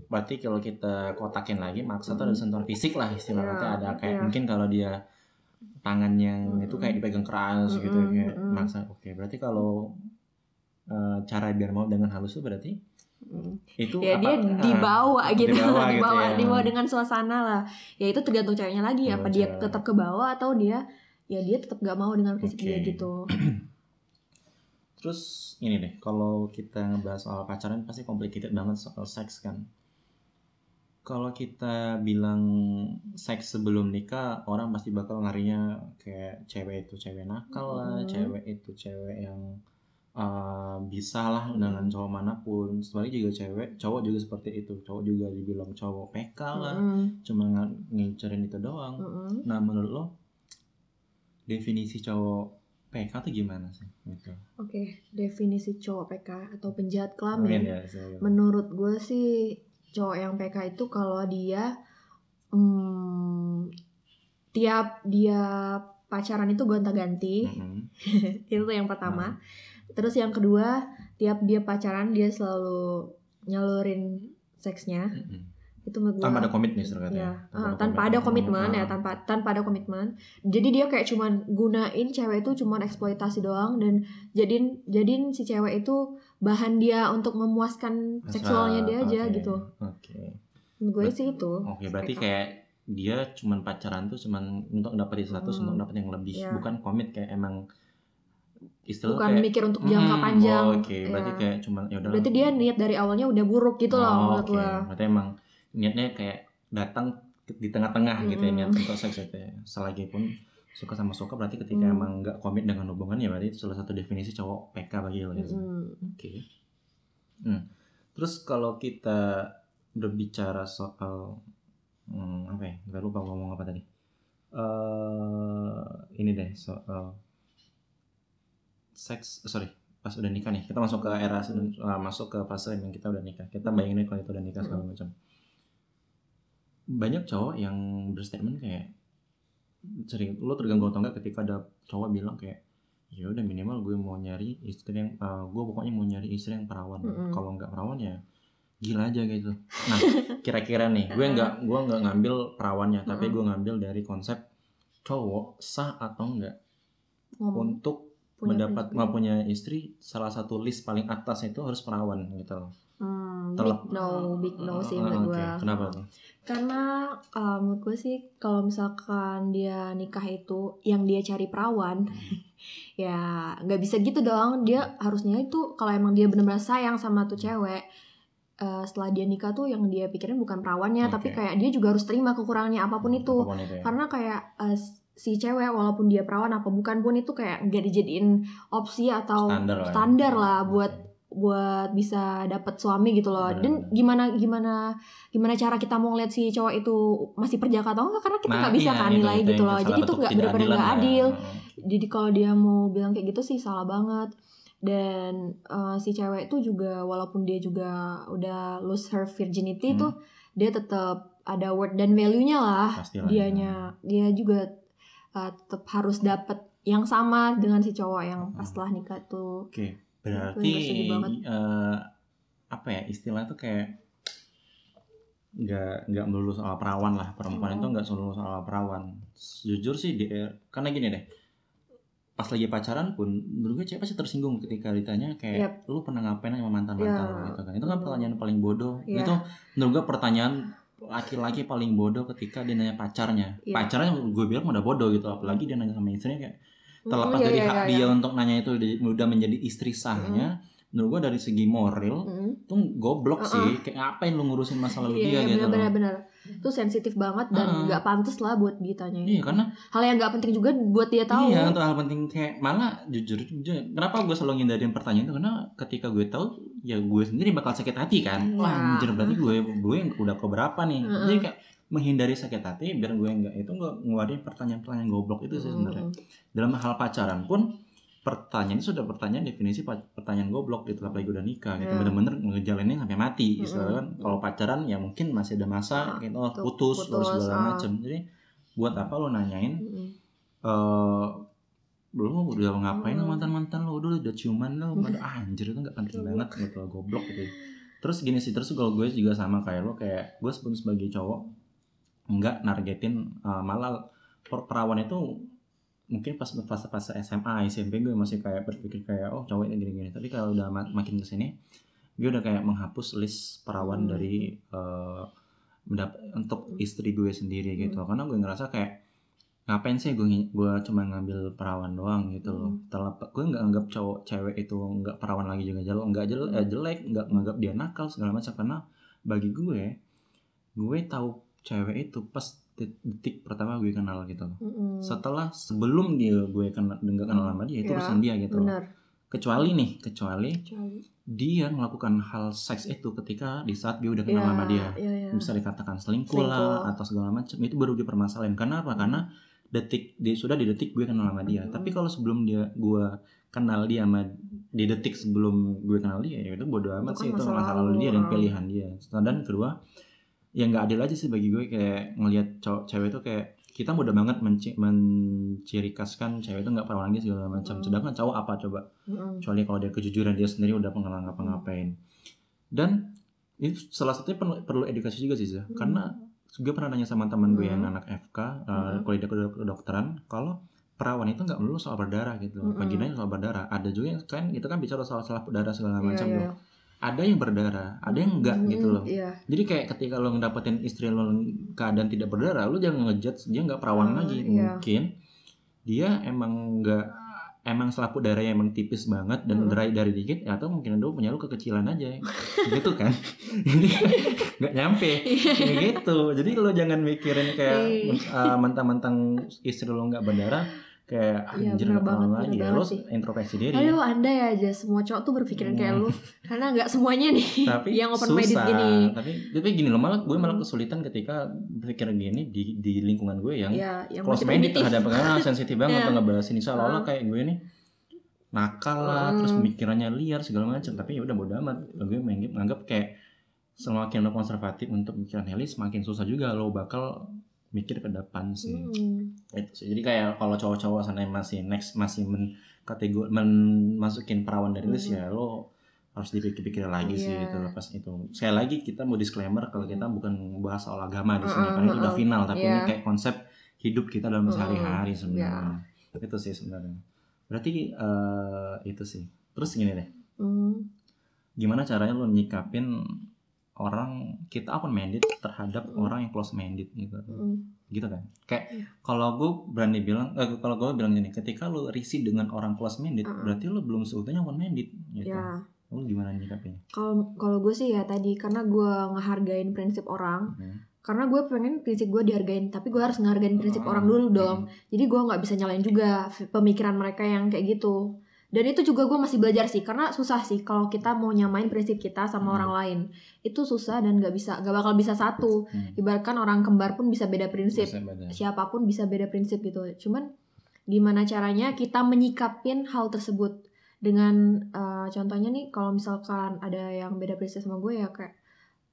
Speaker 2: berarti kalau kita kotakin lagi maksa tuh ada
Speaker 3: Mm.
Speaker 2: sentuhan fisik lah istilahnya
Speaker 3: Iya,
Speaker 2: ada kayak
Speaker 3: iya.
Speaker 2: mungkin kalau dia tangan yang
Speaker 3: Mm-mm.
Speaker 2: itu kayak dipegang keras gitu
Speaker 3: Mm-mm,
Speaker 2: kayak
Speaker 3: mm-mm.
Speaker 2: maksa. Oke, berarti kalau eh, cara biar mau dengan halus tuh berarti
Speaker 3: Mm.
Speaker 2: itu
Speaker 3: ya
Speaker 2: apa?
Speaker 3: dia
Speaker 2: ah,
Speaker 3: dibawa gitu
Speaker 2: dibawa gitu
Speaker 3: dibawa
Speaker 2: ya.
Speaker 3: dibawa dengan suasana lah ya itu tergantung ceweknya lagi
Speaker 2: Tergantung
Speaker 3: apa dia tetap ke bawah atau dia ya dia tetap gak mau dengan prinsip
Speaker 2: Oke.
Speaker 3: dia gitu
Speaker 2: Terus ini deh, kalau kita ngebahas soal pacaran pasti complicated banget soal seks kan. Kalau kita bilang seks sebelum nikah, orang pasti bakal ngarinya kayak cewek itu cewek nakal lah,
Speaker 3: Mhm.
Speaker 2: cewek itu cewek yang uh, bisa lah dengan cowok mana pun. Sebaliknya juga cewek, cowok juga seperti itu. Cowok juga dibilang cowok PK lah,
Speaker 3: Mm-mm.
Speaker 2: cuma ng- ngincerin itu doang.
Speaker 3: Mm-mm.
Speaker 2: Nah menurut lo definisi cowok PK tuh gimana sih? Gitu.
Speaker 3: Oke, definisi cowok PK atau penjahat kelamin.
Speaker 2: ya, saya-
Speaker 3: Menurut gue sih cowok yang PK itu kalau dia hmm, tiap dia pacaran itu gonta-ganti.
Speaker 2: Mm-mm.
Speaker 3: itu tuh yang pertama. Terus yang kedua, tiap dia pacaran dia selalu nyalurin seksnya.
Speaker 2: Mm-mm.
Speaker 3: Itu menurut gue
Speaker 2: Tanpa ada komitmen
Speaker 3: Ya,
Speaker 2: katanya.
Speaker 3: ah, tanpa ada komitmen ya,
Speaker 2: Ah.
Speaker 3: tanpa tanpa ada komitmen. Jadi dia kayak cuman gunain cewek itu cuman eksploitasi doang dan jadiin jadiin si cewek itu bahan dia untuk memuaskan seksualnya dia aja gitu.
Speaker 2: Oke.
Speaker 3: Menurut gue sih itu.
Speaker 2: Oke, berarti
Speaker 3: PK.
Speaker 2: kayak dia cuman pacaran tuh cuman untuk dapetin status
Speaker 3: Hmm.
Speaker 2: untuk dapet yang lebih,
Speaker 3: Ya.
Speaker 2: bukan komit kayak emang istilah
Speaker 3: Bukan
Speaker 2: kayak
Speaker 3: mikir untuk jangka
Speaker 2: "Hmm,
Speaker 3: panjang.
Speaker 2: oh, Oke, berarti
Speaker 3: Ya.
Speaker 2: kayak cuman ya udah.
Speaker 3: Berarti dia niat dari awalnya udah buruk gitu loh menurut
Speaker 2: Oke,
Speaker 3: gue.
Speaker 2: berarti emang niatnya kayak datang di tengah-tengah gitu ya niat untuk seks itu ya. Selagi pun suka sama suka berarti ketika
Speaker 3: Hmm.
Speaker 2: emang nggak komit dengan hubungan ya berarti itu salah satu definisi cowok PK bagi lo ya.
Speaker 3: Mm-mm.
Speaker 2: Oke. Hmm. Terus kalau kita berbicara soal hmm, apa ya? Gak lupa ngomong apa tadi. eh ini deh soal seks. Sorry, pas udah nikah nih. Kita masuk ke era eh, masuk ke fase yang kita udah nikah. Kita
Speaker 3: Hmm.
Speaker 2: bayangin kalau kita udah nikah segala macam. Banyak cowok yang berstatement kayak sering lo terganggu atau enggak ketika ada cowok bilang kayak ya udah minimal gue mau nyari istri yang eh, gue pokoknya mau nyari istri yang perawan
Speaker 3: Mm-mm.
Speaker 2: kalau nggak perawan ya gila aja gitu nah kira-kira nih gue nggak gue nggak ngambil perawannya tapi
Speaker 3: Mm-mm.
Speaker 2: gue ngambil dari konsep cowok sah atau enggak
Speaker 3: Ngomong
Speaker 2: untuk
Speaker 3: punya
Speaker 2: mendapat
Speaker 3: prinsip.
Speaker 2: mau punya istri salah satu list paling atas itu harus perawan gitu loh. Terlep-
Speaker 3: big no, big no sih menurut
Speaker 2: oke.
Speaker 3: gue.
Speaker 2: Kenapa?
Speaker 3: Karena uh, menurut gue sih kalau misalkan dia nikah itu yang dia cari perawan, ya nggak bisa gitu dong. Dia harusnya itu kalau emang dia benar-benar sayang sama tuh cewek, uh, setelah dia nikah tuh yang dia pikirin bukan perawannya,
Speaker 2: Oke.
Speaker 3: tapi kayak dia juga harus terima kekurangannya apa pun itu.
Speaker 2: Apa pun itu ya.
Speaker 3: Karena kayak uh, si cewek walaupun dia perawan apa bukan pun itu kayak nggak dijadiin opsi atau
Speaker 2: standar lah. ya.
Speaker 3: standar lah buat
Speaker 2: Oke.
Speaker 3: Buat bisa dapat suami gitu loh.
Speaker 2: Benar,
Speaker 3: Dan gimana gimana gimana cara kita mau ngeliat si cowok itu masih perjaka atau enggak karena kita nggak bisa
Speaker 2: iya,
Speaker 3: kan nilai
Speaker 2: itu
Speaker 3: gitu loh. Jadi itu nggak benar-benar nggak
Speaker 2: ya.
Speaker 3: adil.
Speaker 2: Heeh.
Speaker 3: Jadi kalau dia mau bilang kayak gitu sih salah banget. Dan eh, si cewek itu juga walaupun dia juga udah lose her virginity
Speaker 2: Hmm.
Speaker 3: tuh dia tetap ada worth dan value-nya lah.
Speaker 2: Pastilah.
Speaker 3: Dianya dia juga eh, tetap harus dapat yang sama dengan si cowok yang pas
Speaker 2: Hmm.
Speaker 3: setelah nikah tuh.
Speaker 2: Oke,
Speaker 3: Gue
Speaker 2: berarti eh, apa ya istilah tuh kayak nggak nggak melulu soal perawan lah. Perempuan
Speaker 3: Hmm.
Speaker 2: itu nggak selalu soal perawan. Jujur sih di, karena gini deh. Pas lagi pacaran pun menurut gue cewek pasti tersinggung ketika ditanya kayak lu pernah ngapain sama mantan mantan lu gitu kan? Itu kan pertanyaan paling bodoh.
Speaker 3: Ya.
Speaker 2: itu menurut gue pertanyaan laki-laki paling bodoh ketika dia nanya pacarnya.
Speaker 3: Iya.
Speaker 2: pacarnya gue bilang udah bodoh gitu apalagi dia nanya sama istrinya kayak terlepas
Speaker 3: Hmm, iya,
Speaker 2: dari
Speaker 3: iya,
Speaker 2: hak
Speaker 3: iya,
Speaker 2: dia
Speaker 3: iya.
Speaker 2: untuk nanya itu udah menjadi istri sahnya menurut gua dari segi moral
Speaker 3: Mm.
Speaker 2: tuh goblok
Speaker 3: Uh-uh.
Speaker 2: sih kayak ngapain lu ngurusin masa lalu dia
Speaker 3: Iya,
Speaker 2: gitu
Speaker 3: benar-benar
Speaker 2: loh
Speaker 3: benar. Itu sensitif banget dan nggak pantas lah buat ditanyain.
Speaker 2: iya karena
Speaker 3: Hal yang nggak penting juga buat dia tahu.
Speaker 2: iya untuk hal penting kayak malah jujur jujur kenapa gue selalu ngindarin pertanyaan itu karena ketika gue tahu ya gue sendiri bakal sakit hati kan
Speaker 3: Iya.
Speaker 2: wah anjir berarti gue gue yang udah keberapa nih
Speaker 3: Uh-uh.
Speaker 2: jadi kayak menghindari sakit hati biar gue nggak itu nggak ngeluarin pertanyaan-pertanyaan goblok itu sih sebenarnya.
Speaker 3: Mm.
Speaker 2: dalam hal pacaran pun pertanyaan itu sudah pertanyaan definisi pertanyaan goblok gitu apalagi udah nikah gitu.
Speaker 3: Ya.
Speaker 2: bener-bener ngejalaninnya sampai mati
Speaker 3: Mm-mm.
Speaker 2: istilah kan. Kalau pacaran ya mungkin masih ada masa
Speaker 3: Ah,
Speaker 2: gitu oh, putus,
Speaker 3: putus,
Speaker 2: segala
Speaker 3: ah.
Speaker 2: macem. Jadi buat apa lo nanyain? Eh belum udah ngapain lo
Speaker 3: Hmm.
Speaker 2: mantan mantan lo? Dulu udah ciuman lo? Aduh, anjir itu nggak penting banget gitu goblok gitu. Terus gini sih terus kalau gue juga sama kayak lo kayak gue pun sebagai cowok nggak nargetin eh, malah per- perawan itu mungkin pas fase-fase SMA SMP gue masih kayak berpikir kayak oh cowok ini gini-gini tapi kalau udah ma- makin ke sini gue udah kayak menghapus list perawan
Speaker 3: Hmm.
Speaker 2: dari mendap- untuk istri gue sendiri gitu
Speaker 3: Hmm.
Speaker 2: karena gue ngerasa kayak ngapain sih gue gue cuma ngambil perawan doang gitu loh
Speaker 3: Hmm.
Speaker 2: gue nggak anggap cowok cewek itu nggak perawan lagi juga jelek nggak jelek,
Speaker 3: Hmm.
Speaker 2: eh, jelek nggak nganggap dia nakal segala macam karena bagi gue gue tahu cewek itu pas det- detik pertama gue kenal gitu loh
Speaker 3: Mm-mm.
Speaker 2: setelah sebelum dia gue kenal nggak kenal sama dia itu
Speaker 3: Ya,
Speaker 2: urusan dia gitu loh.
Speaker 3: Benar.
Speaker 2: kecuali nih kecuali
Speaker 3: Kecuali-
Speaker 2: dia melakukan hal seks itu ketika di saat gue udah kenal
Speaker 3: Iya,
Speaker 2: sama dia
Speaker 3: iya, iya.
Speaker 2: bisa dikatakan selingkuh,
Speaker 3: Selingkuh.
Speaker 2: lah atau segala macam itu baru dipermasalahin karena apa karena detik di sudah di detik gue kenal sama dia
Speaker 3: Hmm.
Speaker 2: tapi kalau sebelum dia gue kenal dia sama di detik sebelum gue kenal dia ya itu bodo amat
Speaker 3: Itu
Speaker 2: sih
Speaker 3: kan
Speaker 2: itu
Speaker 3: masa
Speaker 2: masa lalu dia dan pilihan dia dan kedua ya nggak adil aja sih bagi gue kayak ngelihat cowok cewek itu kayak kita mudah banget menci- menciri khaskan cewek itu nggak perawan lagi segala macam
Speaker 3: Hmm.
Speaker 2: sedangkan cowok apa coba
Speaker 3: Mm-mm.
Speaker 2: kecuali kalau dia kejujuran dia sendiri udah pernah ngapa-ngapain dan itu salah satunya perlu, perlu edukasi juga sih Zah.
Speaker 3: Hmm.
Speaker 2: karena gue pernah nanya sama teman gue yang
Speaker 3: Hmm.
Speaker 2: anak FK uh,
Speaker 3: Hmm.
Speaker 2: kuliah kedok- kedokteran kalau perawan itu nggak melulu soal berdarah gitu vaginanya soal berdarah ada juga yang kan itu kan bicara soal salah berdarah segala
Speaker 3: Iya,
Speaker 2: macam
Speaker 3: iya.
Speaker 2: tuh ada yang berdarah ada yang enggak
Speaker 3: Mm-mm,
Speaker 2: gitu loh.
Speaker 3: Iya.
Speaker 2: jadi kayak ketika lo ngedapetin istri lo keadaan tidak berdarah lo jangan ngejudge dia nggak perawan
Speaker 3: Ah,
Speaker 2: lagi.
Speaker 3: iya.
Speaker 2: mungkin dia emang nggak emang selaput darahnya emang tipis banget dan
Speaker 3: Mm.
Speaker 2: dry dari dikit atau mungkin lo punya lo kekecilan aja. Gitu kan. Jadi nggak nyampe. Kayak gitu. Jadi lo jangan mikirin kayak uh, mentang-mentang istri lo nggak berdarah kayak
Speaker 3: Iya,
Speaker 2: anjir perawan
Speaker 3: banget,
Speaker 2: lagi ya lo introspeksi diri
Speaker 3: Aduh, andai aja semua cowok tuh berpikiran kayak lu. Karena nggak semuanya nih
Speaker 2: tapi
Speaker 3: yang open
Speaker 2: susah
Speaker 3: minded gini.
Speaker 2: tapi tapi gini loh malah gue malah
Speaker 3: Hmm.
Speaker 2: kesulitan ketika berpikir gini di di lingkungan gue yang
Speaker 3: Ya, yang
Speaker 2: close minded terhadap karena sensitif banget untuk ngebahas ini seolah-olah
Speaker 3: Ah.
Speaker 2: kayak gue nih nakal lah
Speaker 3: Hmm.
Speaker 2: terus pemikirannya liar segala macam tapi ya udah bodo amat gue menganggap, menganggap kayak semakin lo konservatif untuk pikiran Heli semakin susah juga lo bakal mikir ke depan sih
Speaker 3: Hmm.
Speaker 2: itu sih jadi kayak kalau cowok-cowok sana masih next masih men kategori masukin perawan dari list
Speaker 3: Mhm.
Speaker 2: ya lo harus dipikir-pikir lagi sih
Speaker 3: Iya.
Speaker 2: itu lepas itu sekali lagi kita mau disclaimer kalau kita
Speaker 3: Mhm.
Speaker 2: bukan bahas soal agama di sini
Speaker 3: Mm-mm,
Speaker 2: karena itu udah
Speaker 3: mm-mm.
Speaker 2: final tapi ini
Speaker 3: Iya.
Speaker 2: kayak konsep hidup kita dalam sehari-hari sebenarnya
Speaker 3: iya.
Speaker 2: itu sih sebenarnya berarti eh, itu sih terus gini deh
Speaker 3: Hmm.
Speaker 2: gimana caranya lo nyikapin orang kita open minded terhadap
Speaker 3: Mm.
Speaker 2: orang yang close minded gitu
Speaker 3: Hmm.
Speaker 2: gitu kan kayak
Speaker 3: Iya.
Speaker 2: kalau gue berani bilang eh, kalau gue bilang gini ketika lo risih dengan orang close minded
Speaker 3: Uh-uh.
Speaker 2: berarti lo belum seutuhnya open minded gitu
Speaker 3: Ya,
Speaker 2: lo gimana nyikapinnya
Speaker 3: kalau kalau gue sih ya tadi karena gue ngehargain prinsip orang,
Speaker 2: Hmm.
Speaker 3: karena gue pengen prinsip gue dihargain, tapi gue harus ngehargain prinsip
Speaker 2: Oh,
Speaker 3: orang dulu dong. Jadi gue nggak bisa nyalain juga pemikiran mereka yang kayak gitu. Dan itu juga gue masih belajar sih, karena susah sih kalau kita mau nyamain prinsip kita sama
Speaker 2: Hmm.
Speaker 3: orang lain. Itu susah dan nggak bisa, nggak bakal bisa satu.
Speaker 2: Hmm.
Speaker 3: Ibaratkan orang kembar pun bisa beda prinsip.
Speaker 2: Bisa beda.
Speaker 3: siapa pun bisa beda prinsip gitu. Cuman gimana caranya kita menyikapin hal tersebut dengan eh, contohnya nih kalau misalkan ada yang beda prinsip sama gue ya kayak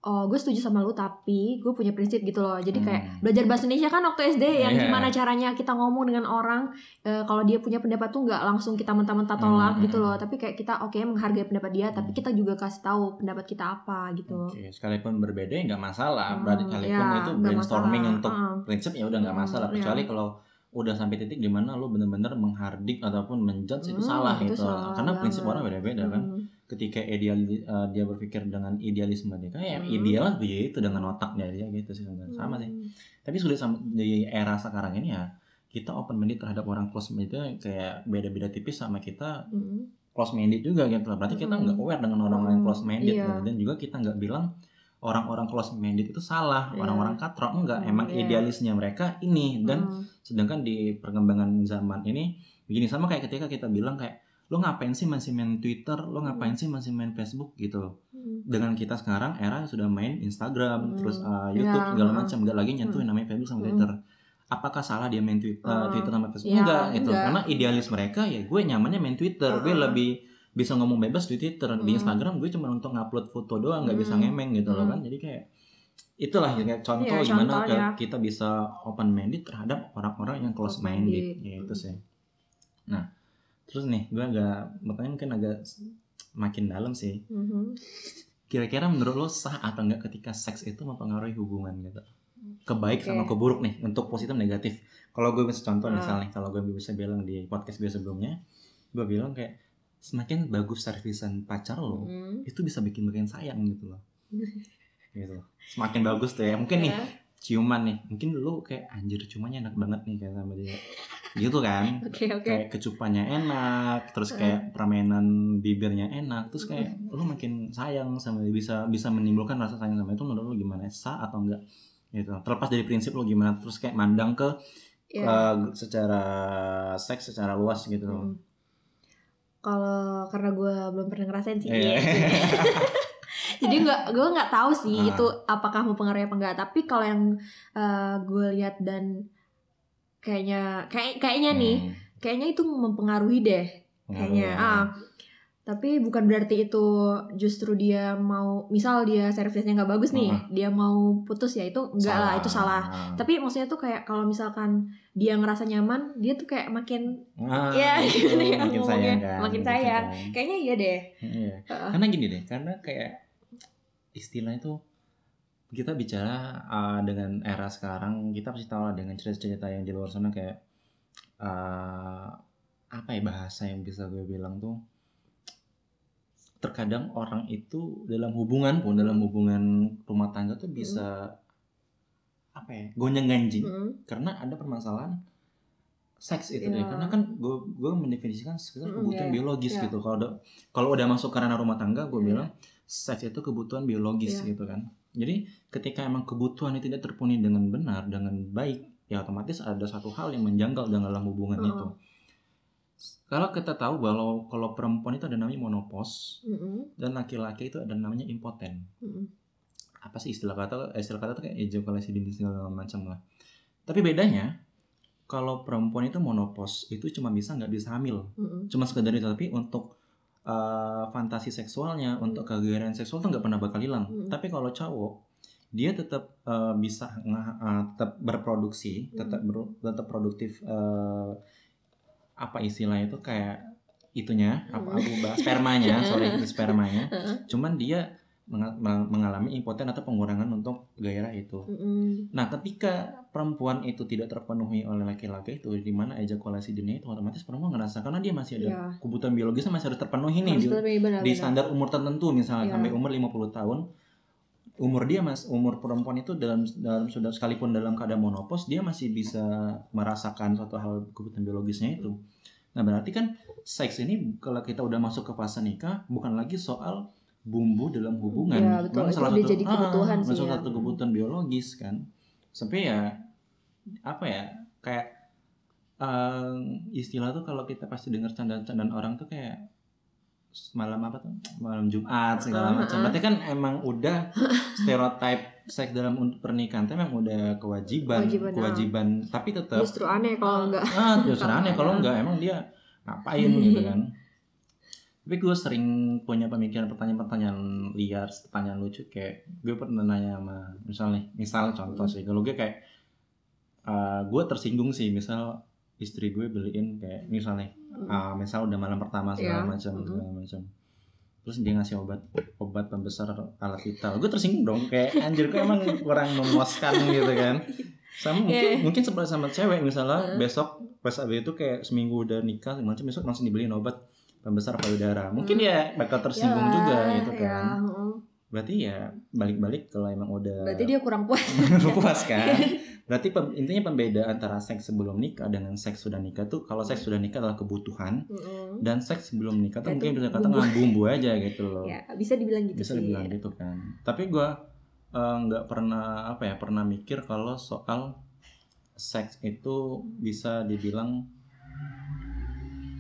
Speaker 3: oh gue setuju sama lu tapi gue punya prinsip gitu loh. Jadi kayak
Speaker 2: Hmm.
Speaker 3: belajar bahasa Indonesia kan waktu SD yang
Speaker 2: Iya.
Speaker 3: gimana caranya kita ngomong dengan orang eh, kalau dia punya pendapat tuh nggak langsung kita mentah-mentah tolak
Speaker 2: Hmm.
Speaker 3: gitu loh. Tapi kayak kita oke menghargai pendapat dia tapi
Speaker 2: Hmm.
Speaker 3: kita juga kasih tahu pendapat kita apa gitu.
Speaker 2: Oke, sekalipun berbeda ya nggak masalah.
Speaker 3: Hmm,
Speaker 2: Berarti sekalipun
Speaker 3: ya,
Speaker 2: itu brainstorming
Speaker 3: masalah.
Speaker 2: untuk
Speaker 3: Heeh.
Speaker 2: prinsip ya udah nggak
Speaker 3: Hmm,
Speaker 2: masalah.
Speaker 3: iya.
Speaker 2: Kecuali kalau udah sampai titik di mana lo bener-bener menghardik ataupun menjudge itu
Speaker 3: Hmm,
Speaker 2: salah
Speaker 3: itu
Speaker 2: gitu.
Speaker 3: salah
Speaker 2: Karena prinsip
Speaker 3: banget.
Speaker 2: orang beda-beda kan.
Speaker 3: Hmm.
Speaker 2: Ketika ideal eh, dia berpikir dengan idealisme dia, kayak
Speaker 3: Hmm.
Speaker 2: ideal begitu dengan otaknya dia gitu sih sebenarnya. Sama sih.
Speaker 3: Hmm.
Speaker 2: Tapi sulit sama di era sekarang ini ya kita open minded terhadap orang close minded itu kayak beda-beda tipis sama kita
Speaker 3: Hmm.
Speaker 2: close minded juga gitu berarti kita nggak aware dengan orang yang
Speaker 3: Mm,
Speaker 2: close minded
Speaker 3: iya.
Speaker 2: gitu. dan juga kita nggak bilang orang-orang close minded itu salah
Speaker 3: Iya.
Speaker 2: orang-orang katrok enggak
Speaker 3: Mm,
Speaker 2: emang
Speaker 3: iya.
Speaker 2: idealisnya mereka ini dan
Speaker 3: Hmm.
Speaker 2: sedangkan di perkembangan zaman ini begini sama kayak ketika kita bilang kayak lo ngapain sih masih main Twitter lo ngapain sih masih main Facebook gitu
Speaker 3: Hmm.
Speaker 2: dengan kita sekarang era sudah main Instagram
Speaker 3: Mm.
Speaker 2: terus uh, YouTube
Speaker 3: Iya,
Speaker 2: segala macam nggak lagi nyentuhin namanya Facebook sama
Speaker 3: Mm.
Speaker 2: Twitter apakah salah dia main Twitter,
Speaker 3: Mm.
Speaker 2: Twitter sama Facebook
Speaker 3: Ya,
Speaker 2: enggak gitu
Speaker 3: enggak.
Speaker 2: karena idealis mereka ya gue nyamannya main Twitter gue
Speaker 3: Mm.
Speaker 2: lebih bisa ngomong bebas di Twitter di
Speaker 3: Mm.
Speaker 2: Instagram gue cuma untuk ngupload foto doang nggak bisa
Speaker 3: Mm.
Speaker 2: ngemeng gitu loh
Speaker 3: Mm.
Speaker 2: kan jadi kayak itulah ya, kayak contoh
Speaker 3: Iya,
Speaker 2: gimana
Speaker 3: contoh,
Speaker 2: ke-
Speaker 3: ya.
Speaker 2: kita bisa open minded terhadap orang-orang yang close minded
Speaker 3: Close-minded.
Speaker 2: ya itu sih nah terus nih gue agak pertanyaan mungkin agak makin dalam sih
Speaker 3: Mhm.
Speaker 2: kira-kira menurut lo sah atau enggak ketika seks itu mempengaruhi hubungan gitu kebaik sama
Speaker 3: Oke.
Speaker 2: keburuk nih untuk positif negatif kalau gue bisa contoh
Speaker 3: Ah.
Speaker 2: misalnya kalau gue bisa bilang di podcast gue sebelumnya gue bilang kayak semakin bagus servisan pacar lo
Speaker 3: Hmm.
Speaker 2: itu bisa bikin makin sayang gitu loh gitu semakin bagus tuh ya mungkin nih
Speaker 3: Ya.
Speaker 2: Ciuman nih mungkin lu kayak anjir ciumannya enak banget nih kayak sama dia gitu kan
Speaker 3: Oke oke.
Speaker 2: kayak kecupannya enak terus kayak permainan bibirnya enak terus kayak lu makin sayang sama dia bisa bisa menimbulkan rasa sayang sama itu menurut lu gimana sah atau enggak gitu terlepas dari prinsip lu gimana terus kayak mandang ke
Speaker 3: Ya.
Speaker 2: eh, secara seks secara luas gitu
Speaker 3: Hmm. Kalau karena gue belum pernah ngerasain sih.
Speaker 2: Iya.
Speaker 3: Jadi nggak, gue nggak tahu sih
Speaker 2: Ah.
Speaker 3: itu apakah mempengaruhi apa enggak. Tapi kalau yang eh, gue lihat dan kayaknya kayak kayaknya nih,
Speaker 2: Hmm,
Speaker 3: kayaknya itu mempengaruhi deh. Kayaknya.
Speaker 2: ya.
Speaker 3: Ah. Tapi bukan berarti itu justru dia mau, misal dia servisnya nggak bagus nih,
Speaker 2: Ah.
Speaker 3: dia mau putus ya itu enggak lah, itu salah.
Speaker 2: Ah.
Speaker 3: Tapi maksudnya tuh kayak kalau misalkan dia ngerasa nyaman, dia tuh kayak makin
Speaker 2: Ah,
Speaker 3: Ya,
Speaker 2: gitu,
Speaker 3: ya
Speaker 2: makin sayang kan
Speaker 3: Makin sayang. kayaknya iya deh.
Speaker 2: Iya.
Speaker 3: Heeh.
Speaker 2: Karena gini deh, karena kayak istilah itu kita bicara uh, dengan era sekarang, kita pasti tahu lah dengan cerita-cerita yang di luar sana kayak uh, apa ya bahasa yang bisa gue bilang tuh terkadang orang itu dalam hubungan pun dalam hubungan rumah tangga tuh bisa apa ya gonjang ganjing
Speaker 3: Mm.
Speaker 2: karena ada permasalahan seks itu
Speaker 3: Iya.
Speaker 2: deh karena kan gue gue mendefinisikan seks itu
Speaker 3: Mm,
Speaker 2: kebutuhan
Speaker 3: iya,
Speaker 2: biologis
Speaker 3: iya.
Speaker 2: gitu kalau udah kalau udah masuk ke ranah rumah tangga gue
Speaker 3: Iya.
Speaker 2: bilang seks itu kebutuhan biologis
Speaker 3: Iya.
Speaker 2: gitu kan jadi ketika emang kebutuhan itu tidak terpenuhi dengan benar dengan baik ya otomatis ada satu hal yang menjanggal dalam hubungan itu kalau kita tahu bahwa kalau perempuan itu ada namanya monopos
Speaker 3: Mm-mm.
Speaker 2: dan laki-laki itu ada namanya impoten
Speaker 3: Mm-mm.
Speaker 2: apa sih istilah kata eh, istilah kata tuh kayak ejakulasi dini segala macam lah tapi bedanya kalau perempuan itu monopos itu cuma bisa nggak bisa hamil
Speaker 3: Mm-mm.
Speaker 2: cuma sekedar itu tapi untuk eh, fantasi seksualnya untuk kegairaan seksual tuh nggak pernah bakal hilang
Speaker 3: Hmm.
Speaker 2: tapi kalau cowok dia tetap eh, bisa nge- eh, tetap berproduksi
Speaker 3: Hmm.
Speaker 2: tetap ber- tetap produktif eh, apa istilahnya itu kayak itunya apa
Speaker 3: Hmm.
Speaker 2: aku bahas spermanya sorry spermanya cuman dia mengalami impoten atau pengurangan untuk gairah itu
Speaker 3: Mm-mm.
Speaker 2: Nah, ketika perempuan itu tidak terpenuhi oleh laki-laki itu, di mana ejakulasi dini itu otomatis perempuan ngerasa karena dia masih ada
Speaker 3: Iya.
Speaker 2: kebutuhan biologisnya masih harus terpenuhi nih
Speaker 3: Harus
Speaker 2: di,
Speaker 3: benar,
Speaker 2: di
Speaker 3: benar.
Speaker 2: standar umur tertentu misalnya
Speaker 3: Iya.
Speaker 2: sampai umur 50 tahun. Umur dia mas umur perempuan itu dalam dalam sudah sekalipun dalam keadaan monopos dia masih bisa merasakan suatu hal kebutuhan biologisnya itu. Nah, berarti kan seks ini kalau kita udah masuk ke fase nikah bukan lagi soal bumbu dalam hubungan.
Speaker 3: Iya, betul.
Speaker 2: Memang
Speaker 3: Itu udah jadi kebutuhan
Speaker 2: ah,
Speaker 3: sih
Speaker 2: salah
Speaker 3: ya.
Speaker 2: satu kebutuhan biologis kan. Sampai ya apa ya kayak eh, istilah tuh kalau kita pasti dengar candaan-candaan orang tuh kayak malam apa tuh malam Jumat segala
Speaker 3: Ah,
Speaker 2: macam.
Speaker 3: ah.
Speaker 2: Berarti kan emang udah stereotip seks dalam pernikahan tuh emang udah kewajiban,
Speaker 3: Kewajiban, ah.
Speaker 2: kewajiban. Tapi tetap
Speaker 3: Justru aneh kalau enggak.
Speaker 2: ah justru aneh kalau enggak emang dia ngapain gitu kan tapi gue sering punya pemikiran pertanyaan-pertanyaan liar pertanyaan lucu kayak gue pernah nanya sama misalnya misal contoh
Speaker 3: Hmm.
Speaker 2: sih kalau gue kayak eh, gue tersinggung sih misal istri gue beliin kayak misalnya ah, misal udah malam pertama segala
Speaker 3: Iya.
Speaker 2: macam
Speaker 3: Mm-mm.
Speaker 2: segala macam terus dia ngasih obat obat pembesar alat vital gue tersinggung dong kayak anjir kok emang kurang memuaskan gitu kan sama mungkin
Speaker 3: Yeah.
Speaker 2: mungkin sebelah sama cewek misalnya
Speaker 3: Heeh.
Speaker 2: besok pas abis itu kayak seminggu udah nikah macam besok langsung dibeliin obat pembesar payudara mungkin
Speaker 3: Hmm.
Speaker 2: ya bakal tersinggung
Speaker 3: Yalah,
Speaker 2: juga gitu
Speaker 3: ya,
Speaker 2: kan
Speaker 3: heeh.
Speaker 2: berarti ya balik-balik kalau emang udah
Speaker 3: Berarti dia kurang puas.
Speaker 2: puas kan berarti pem- intinya pembeda antara seks sebelum nikah dengan seks sudah nikah tuh kalau seks sudah nikah adalah kebutuhan
Speaker 3: Heeh.
Speaker 2: dan seks sebelum nikah tuh
Speaker 3: Kayak
Speaker 2: mungkin bisa katakan
Speaker 3: bumbu.
Speaker 2: aja gitu loh
Speaker 3: Ya, bisa dibilang gitu
Speaker 2: bisa
Speaker 3: sih.
Speaker 2: dibilang gitu kan tapi gua eh, nggak pernah apa ya pernah mikir kalau soal seks itu bisa dibilang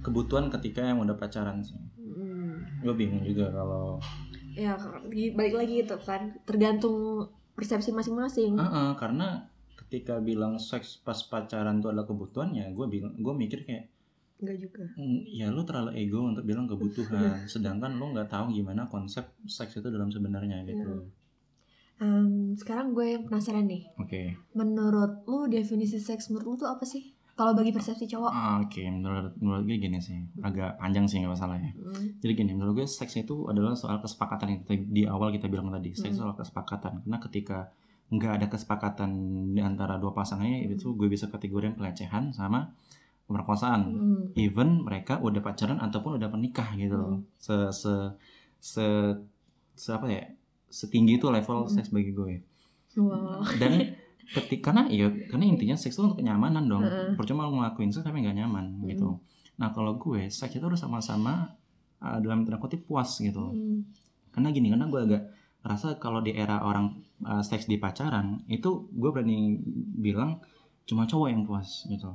Speaker 2: kebutuhan ketika yang udah pacaran sih
Speaker 3: Mm.
Speaker 2: gue bingung juga kalau
Speaker 3: Ya, balik lagi gitu kan. Tergantung persepsi masing-masing.
Speaker 2: Ah, ah, karena ketika bilang seks pas pacaran itu adalah kebutuhan ya gue bilang gue mikir kayak
Speaker 3: Enggak juga.
Speaker 2: "Hmm, ya lu terlalu ego untuk bilang kebutuhan sedangkan lu nggak tahu gimana konsep seks itu dalam sebenarnya gitu
Speaker 3: Ya. Em, sekarang gue yang penasaran nih.
Speaker 2: oke
Speaker 3: Menurut lu definisi seks menurut lu tuh apa sih? Kalau bagi persepsi cowok.
Speaker 2: Ah, oke menurut menurut gue gini sih agak panjang sih nggak masalah ya
Speaker 3: Mm.
Speaker 2: Jadi gini, menurut gue seks itu adalah soal kesepakatan yang kita- di awal kita bilang tadi. Seks
Speaker 3: Mm.
Speaker 2: soal kesepakatan. Karena ketika nggak ada kesepakatan di antara dua pasangannya itu gue bisa kategori pelecehan sama pemerkosaan.
Speaker 3: Mm.
Speaker 2: Even mereka udah pacaran ataupun udah menikah gitu loh. Se se se, se apa ya? Setinggi itu level
Speaker 3: Mm.
Speaker 2: seks bagi gue.
Speaker 3: Wow.
Speaker 2: Dan ketika karena ya karena intinya seks itu untuk kenyamanan dong.
Speaker 3: Heeh.
Speaker 2: Percuma lo ngelakuin seks tapi nggak nyaman
Speaker 3: Mm.
Speaker 2: gitu. Nah kalau gue seks itu harus sama-sama uh, dalam tanda kutip puas gitu.
Speaker 3: Mm.
Speaker 2: Karena gini, karena gue agak rasa kalau di era orang uh, seks di pacaran itu gue berani bilang cuma cowok yang puas gitu.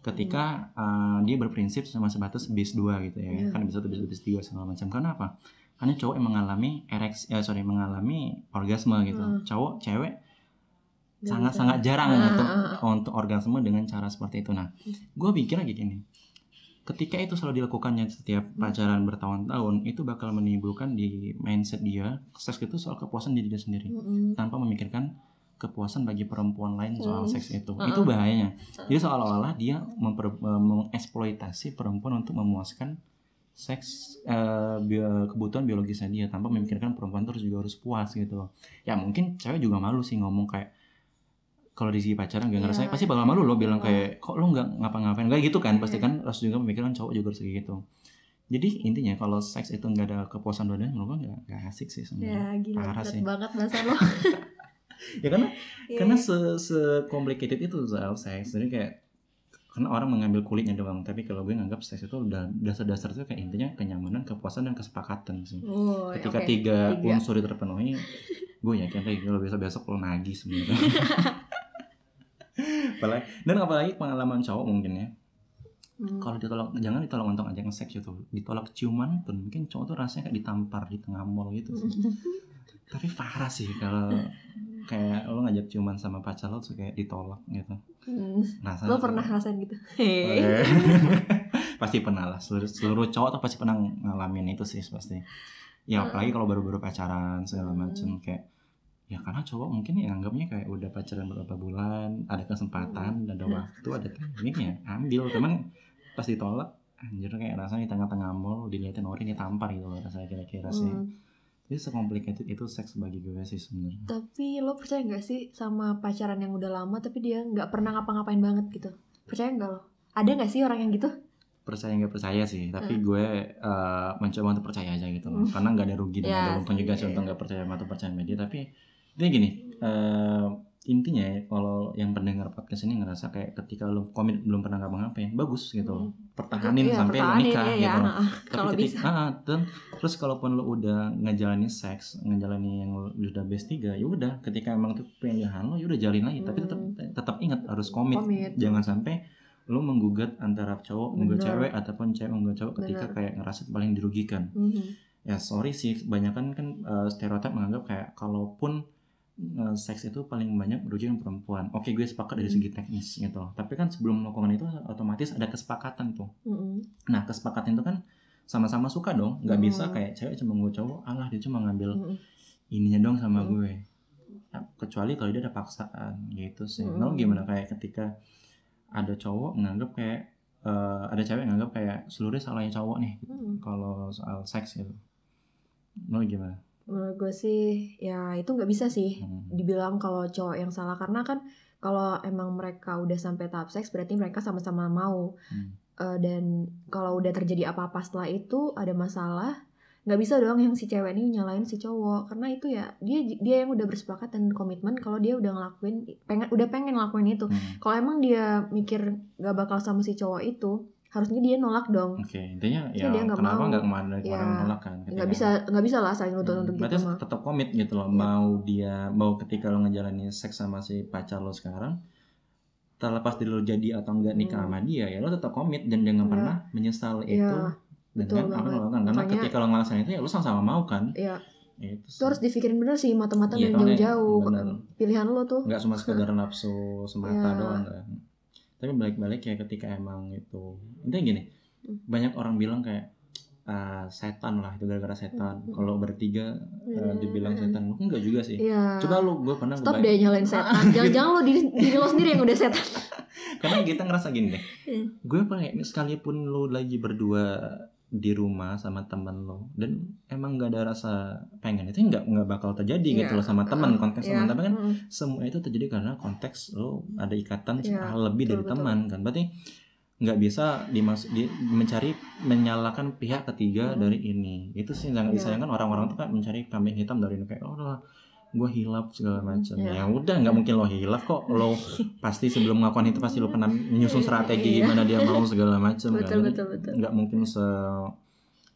Speaker 2: Ketika uh, dia berprinsip sama sebatas bis dua gitu ya,
Speaker 3: Iya.
Speaker 2: kan bisa tuh bis bis tiga segala macam. Karena apa? Karena cowok yang mengalami ereks, ya sorry mengalami orgasme gitu.
Speaker 3: Hmm.
Speaker 2: Cowok, cewek sangat-sangat jarang
Speaker 3: Ah,
Speaker 2: untuk
Speaker 3: ah, ah.
Speaker 2: untuk orgasme dengan cara seperti itu. Nah, gue pikir lagi gini, ketika itu selalu dilakukannya setiap pacaran bertahun-tahun, itu bakal menimbulkan di mindset dia seks itu soal kepuasan diri dia sendiri,
Speaker 3: Mm-mm.
Speaker 2: tanpa memikirkan kepuasan bagi perempuan lain soal
Speaker 3: Hmm.
Speaker 2: seks itu.
Speaker 3: Ah,
Speaker 2: Itu
Speaker 3: ah.
Speaker 2: bahayanya. Jadi seolah-olah dia memper- mengeksploitasi perempuan untuk memuaskan seks eh, bio- kebutuhan biologisnya dia tanpa memikirkan perempuan terus juga harus puas gitu. Ya mungkin cewek juga malu sih ngomong kayak kalau di sisi pacaran gak ngerasa
Speaker 3: Iya.
Speaker 2: pasti bakal malu loh bilang kayak kok lo nggak ngapa-ngapain kayak gitu kan pasti
Speaker 3: Iya.
Speaker 2: kan harus juga memikirkan cowok juga harus kayak gitu jadi intinya kalau seks itu nggak ada kepuasan dua menurut gue nggak asik sih
Speaker 3: Ya
Speaker 2: sebenarnya
Speaker 3: gila
Speaker 2: Parah sih.
Speaker 3: banget bahasa lo.
Speaker 2: ya karena
Speaker 3: Iya.
Speaker 2: karena se se complicated itu soal seks jadi kayak karena orang mengambil kulitnya doang tapi kalau gue nganggap seks itu udah dasar-dasar itu kayak intinya kenyamanan kepuasan dan kesepakatan sih
Speaker 3: Oh,
Speaker 2: ketika
Speaker 3: oke.
Speaker 2: tiga,
Speaker 3: Tiga.
Speaker 2: unsur terpenuhi gue yakin deh kalau besok besok lo nagih sebenarnya apalagi dan apalagi pengalaman cowok mungkin ya
Speaker 3: Hmm.
Speaker 2: kalau ditolak jangan ditolak untuk ajang seks itu ditolak ciuman pun mungkin cowok tuh rasanya kayak ditampar di tengah mall gitu sih tapi parah sih kalau kayak lo ngajak ciuman sama pacar lo tuh kayak ditolak gitu
Speaker 3: Hmm.
Speaker 2: rasanya
Speaker 3: Lo pernah ngerasain gitu?
Speaker 2: Pasti pernah lah seluruh, seluruh cowok tuh pasti pernah ngalamin itu sih pasti ya
Speaker 3: Hmm.
Speaker 2: apalagi kalau baru-baru pacaran segala
Speaker 3: Hmm.
Speaker 2: macem kayak ya karena cowok mungkin ya anggapnya kayak udah pacaran beberapa bulan ada kesempatan ada
Speaker 3: Hmm.
Speaker 2: waktu ada timing ya ambil cuman pas ditolak anjir kayak rasanya di tengah-tengah mall dilihatin orang ini tampar gitu loh rasanya kira-kira sih
Speaker 3: Hmm.
Speaker 2: jadi sekomplikated itu seks bagi gue sih sebenarnya
Speaker 3: Tapi lo percaya nggak sih sama pacaran yang udah lama tapi dia nggak pernah ngapa-ngapain banget gitu? Percaya nggak lo? Ada nggak sih orang yang gitu?
Speaker 2: percaya nggak percaya sih tapi gue eh, mencoba untuk percaya aja gitu loh
Speaker 3: Hmm.
Speaker 2: karena nggak ada rugi dan nggak ada untung juga sih
Speaker 3: iya.
Speaker 2: untuk nggak percaya atau percaya sama dia tapi dia gini eh, intinya ya kalau yang pendengar podcast ini ngerasa kayak ketika lo komit belum pernah ngapa-ngapain bagus gitu loh pertahanin
Speaker 3: Iya,
Speaker 2: sampai lo
Speaker 3: pertahanin,
Speaker 2: nikah
Speaker 3: iya,
Speaker 2: gitu
Speaker 3: ya.
Speaker 2: tapi
Speaker 3: Kalau
Speaker 2: ketika
Speaker 3: bisa.
Speaker 2: ah, dan terus kalaupun lo udah ngejalanin seks ngejalanin yang lo udah base 3 ya udah ketika emang tuh pilihan lo ya udah jalin lagi tapi tetap
Speaker 3: Hmm.
Speaker 2: tetap ingat harus komit
Speaker 3: Komit.
Speaker 2: jangan sampai lo menggugat antara cowok menggugat cewek ataupun cewek menggugat cowok ketika
Speaker 3: Bener.
Speaker 2: kayak ngerasa paling dirugikan
Speaker 3: Mhm.
Speaker 2: ya sorry sih kebanyakan kan eh, stereotip menganggap kayak kalaupun eh, seks itu paling banyak merugikan perempuan oke gue sepakat dari
Speaker 3: Hmm.
Speaker 2: segi teknis gitu tapi kan sebelum melakukan itu otomatis ada kesepakatan tuh
Speaker 3: Mhm.
Speaker 2: nah kesepakatan itu kan sama-sama suka dong nggak
Speaker 3: Hmm.
Speaker 2: bisa kayak cewek cuma gue cowok alah dia cuma ngambil
Speaker 3: Mhm.
Speaker 2: ininya dong sama
Speaker 3: Hmm.
Speaker 2: gue Ya, kecuali kalau dia ada paksaan gitu sih
Speaker 3: Hmm.
Speaker 2: Lalu gimana kayak ketika ada cowok menganggap kayak eh, ada cewek yang nganggap kayak seluruhnya salahnya cowok nih
Speaker 3: Mhm.
Speaker 2: kalau soal seks gitu Lo gimana?
Speaker 3: Menurut gue sih ya itu nggak bisa sih
Speaker 2: Hmm.
Speaker 3: dibilang kalau cowok yang salah karena kan kalau emang mereka udah sampai tahap seks berarti mereka sama-sama mau
Speaker 2: Hmm.
Speaker 3: Eh, dan kalau udah terjadi apa-apa setelah itu ada masalah nggak bisa dong yang si cewek ini nyalain si cowok karena itu ya dia dia yang udah bersepakat dan komitmen kalau dia udah ngelakuin pengen udah pengen ngelakuin itu
Speaker 2: Hmm.
Speaker 3: kalau emang dia mikir nggak bakal sama si cowok itu harusnya dia nolak dong.
Speaker 2: Oke, intinya
Speaker 3: Terus
Speaker 2: ya
Speaker 3: dia nggak
Speaker 2: kenapa nggak kemarin kemarin
Speaker 3: Ya,
Speaker 2: menolak kan?
Speaker 3: nggak bisa nggak bisa lah saling nuntut
Speaker 2: Hmm,
Speaker 3: untuk
Speaker 2: berarti
Speaker 3: gitu mah.
Speaker 2: tetap komit gitu loh
Speaker 3: Iya.
Speaker 2: mau dia mau ketika lo ngejalanin seks sama si pacar lo sekarang terlepas dari lo jadi atau enggak nikah
Speaker 3: Hmm.
Speaker 2: sama dia ya lo tetap komit dan jangan
Speaker 3: Iya.
Speaker 2: pernah menyesal
Speaker 3: Iya,
Speaker 2: itu dengan apa yang lo lakukan karena
Speaker 3: Makanya-
Speaker 2: ketika lo ngelakuin itu ya lo sama-sama mau kan.
Speaker 3: Iya,
Speaker 2: itu
Speaker 3: itu harus dipikirin bener sih mata-mata
Speaker 2: Iya,
Speaker 3: dan
Speaker 2: soalnya
Speaker 3: jauh-jauh pilihan lo tuh.
Speaker 2: Nggak cuma sekedar nafsu semata
Speaker 3: Iya.
Speaker 2: doang kan tapi balik-balik ya ketika emang itu intinya gini
Speaker 3: Hmm.
Speaker 2: banyak orang bilang kayak ah, setan lah itu gara-gara setan
Speaker 3: Hmm.
Speaker 2: kalau bertiga eh, dibilang
Speaker 3: Hmm.
Speaker 2: setan lu enggak juga sih
Speaker 3: Iya.
Speaker 2: coba lu gue pernah
Speaker 3: Stop deh nyalain setan. Jangan-jangan lo diri, diri lo sendiri yang udah setan.
Speaker 2: karena kita ngerasa gini deh
Speaker 3: Hmm.
Speaker 2: gue kayak sekalipun lu lagi berdua di rumah sama temen lo dan emang nggak ada rasa pengen itu nggak nggak bakal terjadi gitu
Speaker 3: Iya.
Speaker 2: loh sama teman konteks
Speaker 3: Iya.
Speaker 2: teman kan
Speaker 3: Mm-mm.
Speaker 2: semua itu terjadi karena konteks lo ada ikatan
Speaker 3: Iya,
Speaker 2: hal lebih dari
Speaker 3: betul,
Speaker 2: teman kan berarti nggak bisa dimasuk di, mencari menyalahkan pihak ketiga
Speaker 3: Hmm.
Speaker 2: dari ini itu sih yang
Speaker 3: Iya.
Speaker 2: disayangkan orang-orang tuh kan mencari kambing hitam dari ini kayak oh lah gue hilaf segala macam
Speaker 3: Iya.
Speaker 2: ya udah nggak mungkin lo hilaf kok lo pasti sebelum melakukan itu pasti lo pernah menyusun strategi
Speaker 3: Iya.
Speaker 2: gimana dia mau segala macam kan nggak mungkin se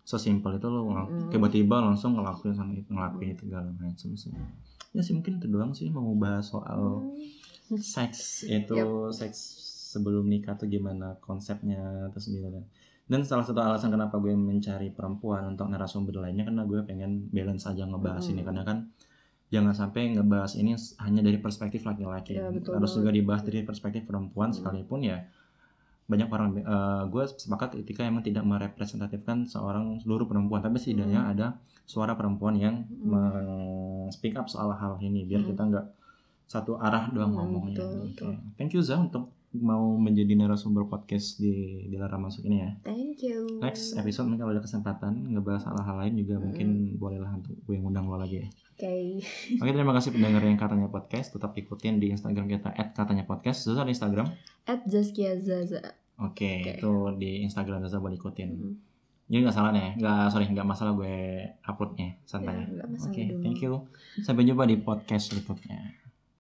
Speaker 2: sesimpel itu lo ngel-
Speaker 3: Mm.
Speaker 2: tiba-tiba langsung ngelakuin sama itu ngelakuin itu segala macam sih ya sih mungkin itu doang sih mau bahas soal
Speaker 3: Hmm.
Speaker 2: seks itu seks sebelum nikah tuh gimana konsepnya terus gimana dan salah satu alasan kenapa gue mencari perempuan untuk narasumber lainnya karena gue pengen balance aja ngebahas
Speaker 3: Mm.
Speaker 2: ini karena kan jangan sampai ngebahas ini hanya dari perspektif laki-laki
Speaker 3: Ya, betul
Speaker 2: harus
Speaker 3: banget.
Speaker 2: juga dibahas dari perspektif perempuan
Speaker 3: Mm.
Speaker 2: sekalipun ya banyak orang eh, gue sepakat ketika emang tidak merepresentatifkan seorang seluruh perempuan tapi setidaknya
Speaker 3: Mm.
Speaker 2: ada suara perempuan yang
Speaker 3: Mm.
Speaker 2: meng- speak up soal hal ini biar
Speaker 3: Mm.
Speaker 2: kita nggak satu arah doang
Speaker 3: Mm,
Speaker 2: ngomongnya
Speaker 3: betul.
Speaker 2: thank you Za untuk mau menjadi narasumber podcast di Dilarang Masuk ini ya
Speaker 3: Thank you.
Speaker 2: next episode mungkin kalau ada kesempatan ngebahas hal-hal lain juga
Speaker 3: Mm.
Speaker 2: mungkin bolehlah untuk gue yang undang lo lagi ya
Speaker 3: Oke.
Speaker 2: Oke terima kasih pendengar yang katanya podcast tetap ikutin di Instagram kita @katanya podcast Zaza di Instagram
Speaker 3: At Zaskia Zaza.
Speaker 2: Oke,
Speaker 3: Oke.
Speaker 2: itu di Instagram Zaza boleh ikutin.
Speaker 3: Hmm.
Speaker 2: Jadi nggak salah nih, nggak sorry nggak masalah gue uploadnya santai.
Speaker 3: Ya, masalah
Speaker 2: Oke,
Speaker 3: dong.
Speaker 2: thank you. Sampai jumpa di podcast berikutnya.